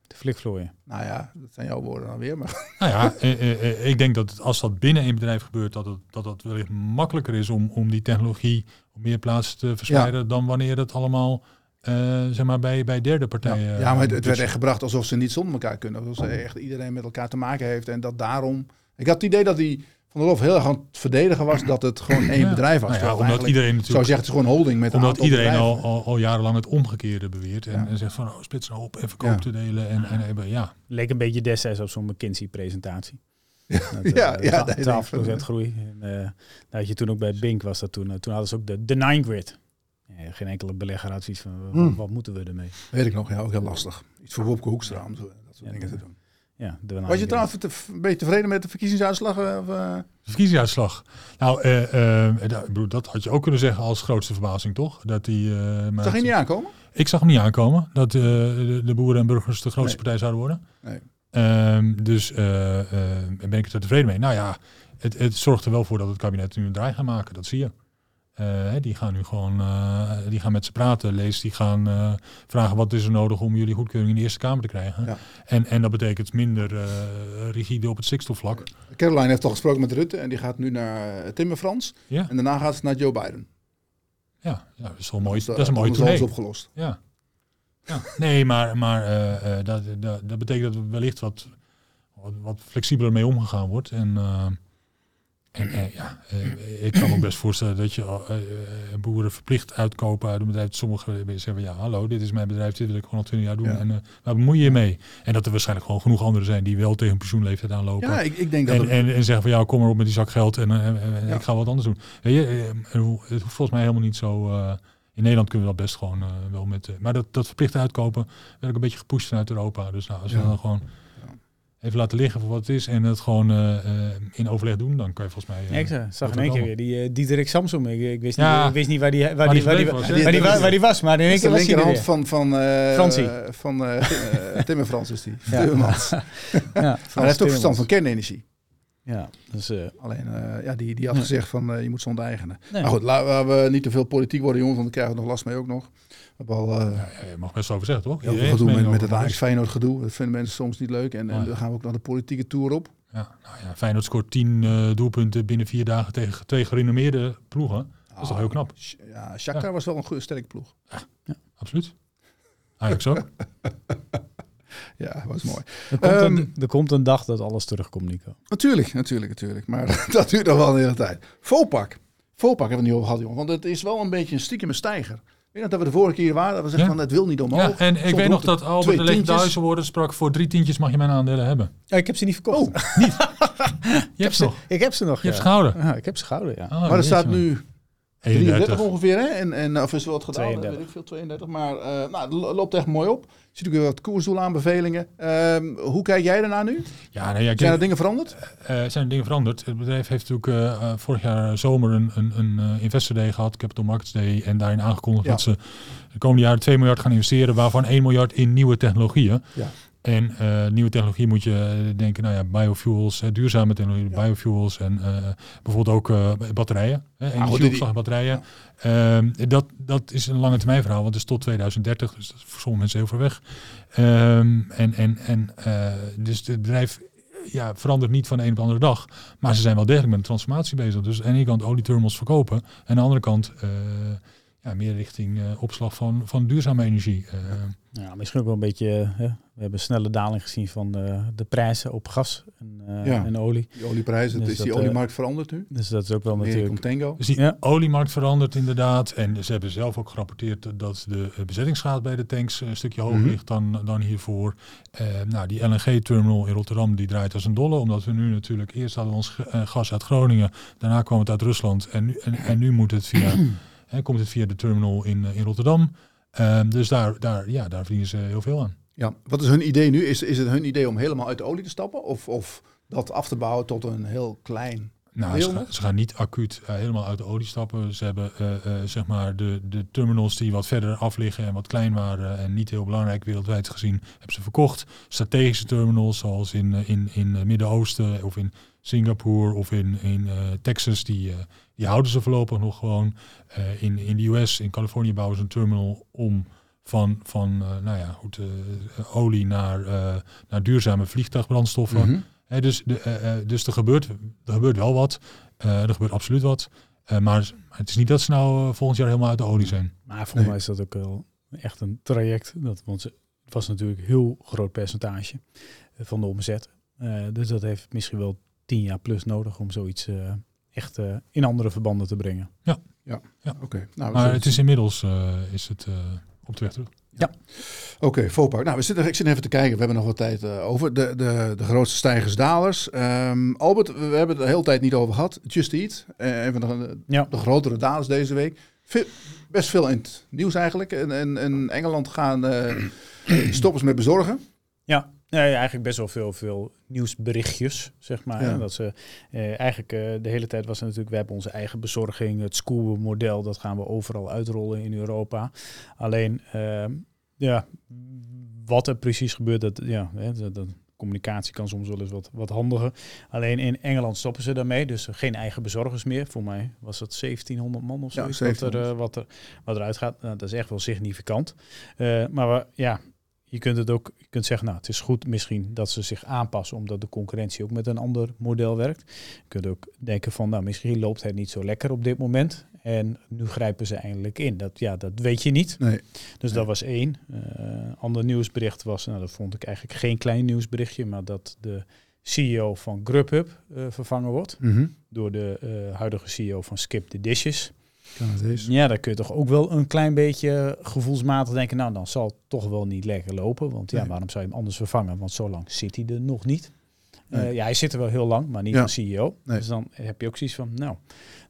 te flikvlooien. Nou ja, dat zijn jouw woorden dan weer. Maar. [LAUGHS] Nou ja, eh, ik denk dat als dat binnen een bedrijf gebeurt, dat het, dat het wellicht makkelijker is om, om die technologie op meer plaatsen te verspreiden dan wanneer het allemaal uh, zeg maar bij, bij derde partijen. Ja, ja maar het, het werd echt gebracht alsof ze niet zonder elkaar kunnen. Alsof ze echt iedereen met elkaar te maken heeft. En dat daarom. Ik had het idee dat die Van der Lof heel erg aan het verdedigen was dat het gewoon één bedrijf was. Nou ja, omdat iedereen natuurlijk. Zo zegt het gewoon holding met Omdat iedereen al, al, al, jarenlang het omgekeerde beweert. En, en zegt van oh, splits nou op en verkoop te delen. En, en, en, ja. Leek een beetje destijds op zo'n McKinsey-presentatie. [LAUGHS] Ja, dat, ja, uh, ja, 12% groei. En, uh, had je toen ook bij Bink was dat toen. Uh, toen hadden ze ook de, de Nine Grid geen enkele belegger had zoiets van, hmm. wat, moeten we ermee? Weet ik nog, ja, ook heel lastig. Iets voor Wopke Hoekstra om dat soort dingen te doen. Ja, Was je trouwens een beetje tevreden met de verkiezingsuitslag? Of, uh... De verkiezingsuitslag? Nou, uh, uh, dat had je ook kunnen zeggen als grootste verbazing, toch? Dat die, zag je niet aankomen? Ik zag hem niet aankomen, dat de, de, boeren en burgers de grootste partij zouden worden. Nee. Um, dus ben ik er tevreden mee. Nou ja, het, het zorgt er wel voor dat het kabinet nu een draai gaat maken, dat zie je. Uh, die gaan nu gewoon, uh, die gaan met ze praten, lees, die gaan uh, vragen wat is er nodig om jullie goedkeuring in de Eerste Kamer te krijgen. Ja. En, en dat betekent minder rigide op het stikstofvlak. Caroline heeft al gesproken met Rutte en die gaat nu naar Timmer Frans. Ja. En daarna gaat ze naar Joe Biden. Ja, ja dat is wel mooi. Dat, is een mooie tournee. opgelost. Ja. ja. Nee, maar, maar dat, dat, dat betekent dat er wellicht wat, wat, wat flexibeler mee omgegaan wordt. En en eh, ja, eh, ik kan me best voorstellen dat je uh, boeren verplicht uitkopen uit een bedrijf. Sommige zeggen ja, hallo, dit is mijn bedrijf, dit wil ik gewoon al 20 jaar doen. En uh, waar bemoei je mee? En dat er waarschijnlijk gewoon genoeg anderen zijn die wel tegen pensioenleeftijd aanlopen. Ja, ik, ik denk dat en, en, en, zeggen van ja, kom maar op met die zak geld en, ik ga wat anders doen. Weet je, het hoeft volgens mij helemaal niet zo. in Nederland kunnen we dat best gewoon wel met. maar dat, dat verplicht uitkopen werd ook een beetje gepusht vanuit Europa. Dus nou, als we dan gewoon even laten liggen voor wat het is en het gewoon uh, in overleg doen, dan kan je volgens mij. Uh, ik zag in één keer weer die uh, Diederik Samsom. Ik, ik, wist niet, ik wist niet waar die, waar, die, waar, die, was, waar, die, waar, die was, maar in één keer was hij er van van Fransie. van Timmer Frans is die. Ja. Timmermans. ja, maar hij heeft ook verstand van kernenergie. Ja, dus, uh, Alleen, uh, ja, die, die had gezegd van uh, je moet ze onteigenen. Nee. Maar goed, laten we niet te veel politiek worden, jongens, want dan krijgen we nog last mee ook nog. We al, ja, je mag best over zeggen, toch? Heel veel gedoe met, met het Ajax Feyenoord gedoe. Dat vinden mensen soms niet leuk. En, en dan gaan we ook naar de politieke tour op. Ja, nou ja, Feyenoord scoort tien doelpunten binnen vier dagen tegen twee gerenommeerde ploegen. Dat is toch heel knap. Ja, Shakhtar was wel een goede sterke ploeg. Ja, absoluut. Ajax ook. [LAUGHS] Ja, was mooi. Er komt, een, ehm, er komt, een, dag dat alles terugkomt, Nico. Natuurlijk, natuurlijk, natuurlijk. Maar [LAUGHS] dat duurt nog wel een hele tijd. Volpak. Volpak hebben we nu over gehad, jongen. Want het is wel een beetje een stiekem stijger. Ik weet dat we de vorige keer waren, dat we zeggen van het wil niet omhoog. Ja, en ik weet nog dat Albert de Leeg woorden sprak voor drie tientjes mag je mijn aandelen hebben. Ja, ik heb ze niet verkocht. Oh, niet? [LAUGHS] je hebt ze nog. Ik heb ze nog, Je hebt ze gehouden? Ja, ik heb ze gehouden, ja. Oh, maar er staat nu 33 ongeveer, hè? En, en of is er wat gedaan? 32. Weet ik veel, 32. Maar uh, nou, het loopt echt mooi op. Je ziet ook weer wat koersdoelaanbevelingen. Um, hoe kijk jij daarna nu? Ja, nee, ja, zijn er dingen veranderd? Uh, zijn er dingen veranderd? Het bedrijf heeft natuurlijk uh, vorig jaar zomer een, een, een Investor Day gehad, Capital Markets Day, en daarin aangekondigd ja. dat ze de komende jaren 2 miljard gaan investeren, waarvan 1 miljard in nieuwe technologieën. Ja. En uh, nieuwe technologie moet je eh, denken, nou ja, biofuels, duurzame technologie, biofuels en uh, bijvoorbeeld ook batterijen, energieopslag batterijen. Ehm, dat, dat is een lange termijn verhaal, want het is tot 2030, dus dat is voor sommige mensen heel ver weg. Um, en en, en dus het bedrijf ja, verandert niet van de een op de andere dag, maar ze zijn wel degelijk met een transformatie bezig. Dus aan de ene kant olieterminals verkopen en aan de andere kant ja, meer richting opslag van, van duurzame energie. ja, misschien ook wel een beetje we hebben een snelle daling gezien van de, de prijzen op gas en, uh, en olie. Die olieprijzen, dus is die oliemarkt veranderd nu? Dus dat is ook wel natuurlijk... Contango. Dus die oliemarkt verandert inderdaad. En ze hebben zelf ook gerapporteerd dat de bezettingsgraad bij de tanks een stukje hoger mhm. ligt dan, dan hiervoor. Uh, nou, die LNG-terminal in Rotterdam die draait als een dolle. Omdat we nu natuurlijk, eerst hadden we ons gas uit Groningen. Daarna kwam het uit Rusland. En nu, en, en nu moet het via, hè, komt het via de terminal in, in Rotterdam. dus daar, daar, ja, daar verdienen ze heel veel aan. Ja, wat is hun idee nu? Is, is het hun idee om helemaal uit de olie te stappen? Of, of dat af te bouwen tot een heel klein nou, ze, ze, gaan niet acuut uh, helemaal uit de olie stappen. Ze hebben uh, uh, zeg maar de, de terminals die wat verder af liggen en wat klein waren en niet heel belangrijk wereldwijd gezien, hebben ze verkocht. Strategische terminals zoals in, in, in het Midden-Oosten of in Singapore of in, in Texas, die, die houden ze voorlopig nog gewoon. in, in de US, in Californië bouwen ze een terminal om van, van uh, nou ja, goed, uh, olie naar, uh, naar duurzame vliegtuigbrandstoffen. Mm -hmm. dus, de, dus er, gebeurt, er gebeurt wel wat. er gebeurt absoluut wat. maar het is niet dat ze nou volgend jaar helemaal uit de olie zijn. Maar volgens mij is dat ook wel echt een traject. Dat, want het was natuurlijk een heel groot percentage van de omzet. dus dat heeft misschien wel tien jaar plus nodig om zoiets echt in andere verbanden te brengen. Ja, ja. ja. oké. Nou, maar het is inmiddels is het op de weg terug. Ja. Oké, okay, Vopak. Nou, we zitten, ik zit even te kijken. We hebben nog wat tijd uh, over. De, de, de grootste stijgers-dalers. Um, Albert, we hebben het de hele tijd niet over gehad. Just Eat. Uh, een van de, ja. de grotere dalers deze week. best veel in het nieuws eigenlijk. In, in, in Engeland gaan uh, [CLEARS THROAT] stoppers met bezorgen. Ja. Nee, eigenlijk best wel veel, veel nieuwsberichtjes, zeg maar. Dat ze eh, eigenlijk eh, de hele tijd was het natuurlijk, we hebben onze eigen bezorging, het school-model, dat gaan we overal uitrollen in Europa. Alleen, ehm, ja, wat er precies gebeurt, dat, ja, hè, dat, communicatie kan soms wel eens wat, wat handiger. Alleen in Engeland stoppen ze daarmee, dus geen eigen bezorgers meer. Voor mij was dat 1700 man of zo. Ja, wat, er, uh, wat, er, wat eruit gaat. Nou, dat is echt wel significant. Uh, maar we, ja, je kunt het ook, je kunt zeggen, nou, het is goed misschien dat ze zich aanpassen, omdat de concurrentie ook met een ander model werkt. Je kunt ook denken van, nou, misschien loopt het niet zo lekker op dit moment. En nu grijpen ze eindelijk in. Dat, ja, dat weet je niet. Nee. Dus dat was één. Uh, ander nieuwsbericht was, nou, dat vond ik eigenlijk geen klein nieuwsberichtje, maar dat de CEO van Grubhub uh, vervangen wordt mhm. door de uh, huidige CEO van Skip the Dishes. Ja, dan kun je toch ook wel een klein beetje gevoelsmatig denken, nou dan zal het toch wel niet lekker lopen. Want ja, waarom zou je hem anders vervangen? Want zo lang zit hij er nog niet. Uh, ja, hij zit er wel heel lang, maar niet als CEO. Dus dan heb je ook zoiets van, nou,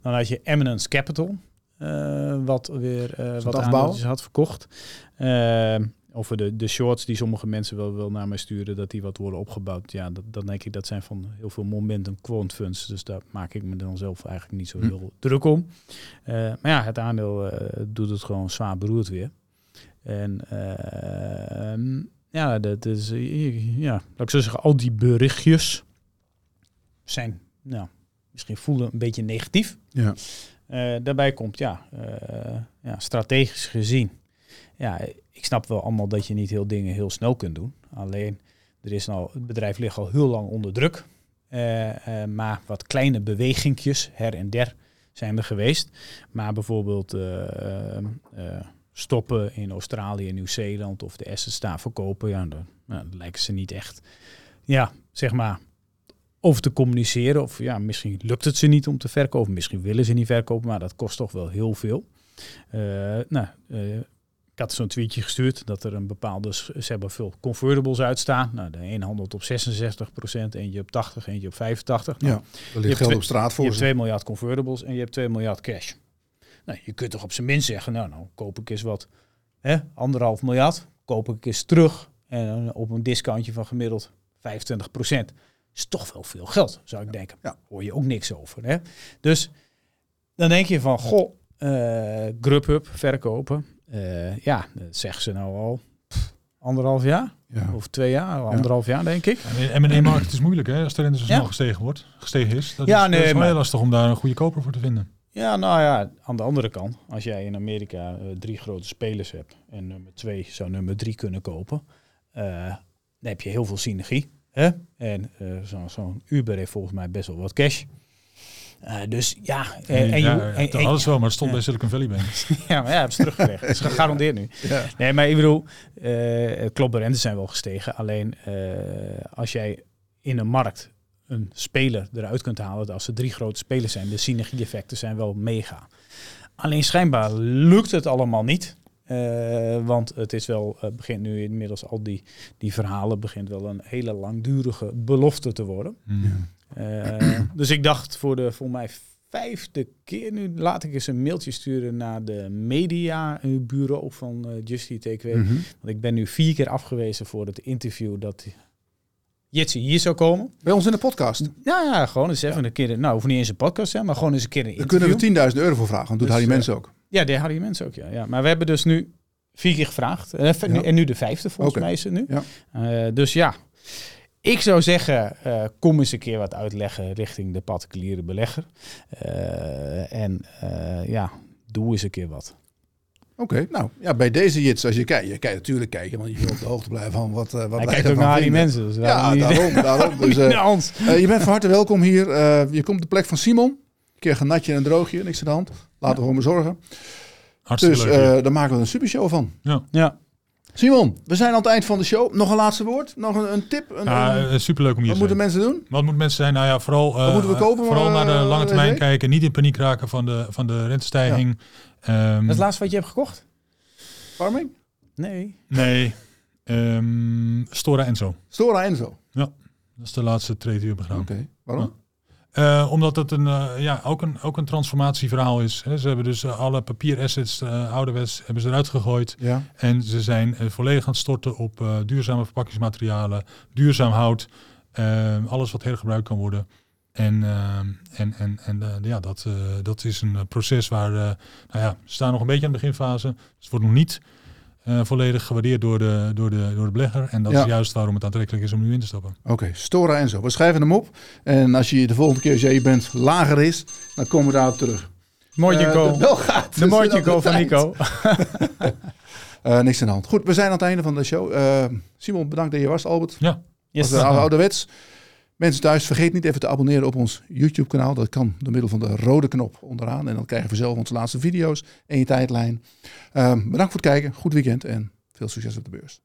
dan had je Eminence Capital, uh, wat weer uh, wat aandeeltjes had verkocht over de, de shorts die sommige mensen wel, wel naar mij sturen, dat die wat worden opgebouwd. Ja, dat, dat denk ik, dat zijn van heel veel momentum quant funds. Dus daar maak ik me dan zelf eigenlijk niet zo hm. heel druk om. Uh, maar ja, het aandeel uh, doet het gewoon zwaar beroerd weer. En uh, ja, dat is, ja, laat ik zo zeggen, al die berichtjes zijn, nou, misschien voelen een beetje negatief. Ja. daarbij komt, ja, ja, strategisch gezien, ja, ik snap wel allemaal dat je niet heel dingen heel snel kunt doen. Alleen, er is nou, het bedrijf ligt al heel lang onder druk. Uh, maar wat kleine bewegingjes her en der zijn er geweest. Maar bijvoorbeeld uh, stoppen in Australië en Nieuw-Zeeland of de assets daar verkopen, ja, nou, dan, lijken ze niet echt, ja, zeg maar, over te communiceren. Of ja, misschien lukt het ze niet om te verkopen, misschien willen ze niet verkopen, maar dat kost toch wel heel veel. nou, ik had zo'n tweetje gestuurd dat er een bepaalde, ze hebben veel convertibles uitstaan. Nou, de een handelt op 66 procent, eentje op 80, eentje op 85. Nou, ja, er ligt geld op straat voor Je hebt 2 miljard convertibles en je hebt 2 miljard cash. Nou, je kunt toch op zijn minst zeggen, nou, nou koop ik eens wat, hè, anderhalf miljard, koop ik eens terug en op een discountje van gemiddeld 25 procent. Is toch wel veel geld, zou ik denken. Ja. Hoor je ook niks over. Hè? Dus dan denk je van, goh, uh, Grubhub verkopen uh, ja, dat zeggen ze nou al anderhalf jaar. Ja. Of twee jaar, anderhalf jaar denk ik. En de M&A-markt is moeilijk hè, als de rente zo snel gestegen, wordt, gestegen is. Dat ja, is, nee, is wel heel lastig om daar een goede koper voor te vinden. Ja, nou ja, aan de andere kant, als jij in Amerika uh, drie grote spelers hebt en nummer twee zou nummer drie kunnen kopen, uh, dan heb je heel veel synergie. Hè? En zo'n zo Uber heeft volgens mij best wel wat cash. Dus ja, en, en, ja, en, alles wel, maar het stond bij Silicon Valley Bank. [LAUGHS] ja, maar ja, het is teruggelegd. Het is gegarandeerd nu. Ja. Nee, maar ik bedoel, uh, klopt, de rentes zijn wel gestegen. Alleen als jij in een markt een speler eruit kunt halen, als er drie grote spelers zijn, de synergie-effecten zijn wel mega. Alleen schijnbaar lukt het allemaal niet. Uh, want het is wel, uh, begint nu inmiddels al die, die verhalen, begint wel een hele langdurige belofte te worden. Mm. Uh, [CLEARS THROAT] dus ik dacht voor de voor mij vijfde keer nu laat ik eens een mailtje sturen naar de mediabureau van Justy TQ. Mm -hmm. Want ik ben nu vier keer afgewezen voor het interview dat Jitsi hier zou komen. Bij ons in de podcast? Ja, ja gewoon eens even een keer. Nou, hoeft niet eens een podcast zijn, maar gewoon eens een keer een interview. Daar kunnen we 10.000 euro voor vragen, want doet dus, Harry Mensen ook. Ja, die Harry Mensen ook, ja. ja. Maar we hebben dus nu vier keer gevraagd. En, nu de vijfde, volgens mij is het nu. Ja. Uh, dus ja, ik zou zeggen, uh, kom eens een keer wat uitleggen richting de particuliere belegger. Uh, en ja, doe eens een keer wat. Oké, nou ja, bij deze jits, als je kijkt, je kijkt natuurlijk kijken, want je wil op de hoogte blijven van wat, uh, wat Hij kijkt ook naar die mensen. Dus ja, daarom, daarom. [LAUGHS] Dus, uh, je bent van harte welkom hier. Uh, je komt op de plek van Simon. Een keer een natje en een droogje, niks aan de hand. Laten we gewoon maar zorgen. Hartstikke dus leuk, daar maken we een super show van. Ja. ja. Simon, we zijn aan het eind van de show. Nog een laatste woord? Nog een, een tip? Een, ja, superleuk om hier Wat moeten mensen doen? Wat moeten mensen zijn? Nou ja, vooral, wat moeten we kopen, vooral naar de lange termijn kijken. Niet in paniek raken van de, van de rentestijging. Ja. Um, dat is het laatste wat je hebt gekocht? Farming? Nee. Nee. Um, Stora Enzo. Stora Enzo? Ja, dat is de laatste trade die we hebben gedaan. Oké, waarom? Uh, omdat het een, uh, ja, ook, een, ook een transformatieverhaal is. Hè. Ze hebben dus uh, alle papierassets, ouderwets, hebben ze eruit gegooid. Ja. En ze zijn volledig aan het storten op duurzame verpakkingsmaterialen, duurzaam hout, alles wat hergebruikt kan worden. En, en, en, en ja, dat, dat is een proces waar, nou ja, we staan nog een beetje aan de beginfase. Dus het wordt nog niet uh, volledig gewaardeerd door de, door, de, door de belegger. En dat is juist waarom het aantrekkelijk is om nu in te stappen. Oké, Stora en zo. We schrijven hem op. En als je de volgende keer, als je bent, lager is, dan komen we daarop terug. Mooi uh, de bel gaat. De dus go van Nico. uh, [LAUGHS] niks aan de hand. Goed, we zijn aan het einde van de show. Simon, bedankt dat je was, Albert. Ja. Yes. Ouderwets. Mensen thuis, vergeet niet even te abonneren op ons YouTube-kanaal. Dat kan door middel van de rode knop onderaan. En dan krijgen we zelf onze laatste video's en je tijdlijn. Uh, bedankt voor het kijken, goed weekend en veel succes op de beurs.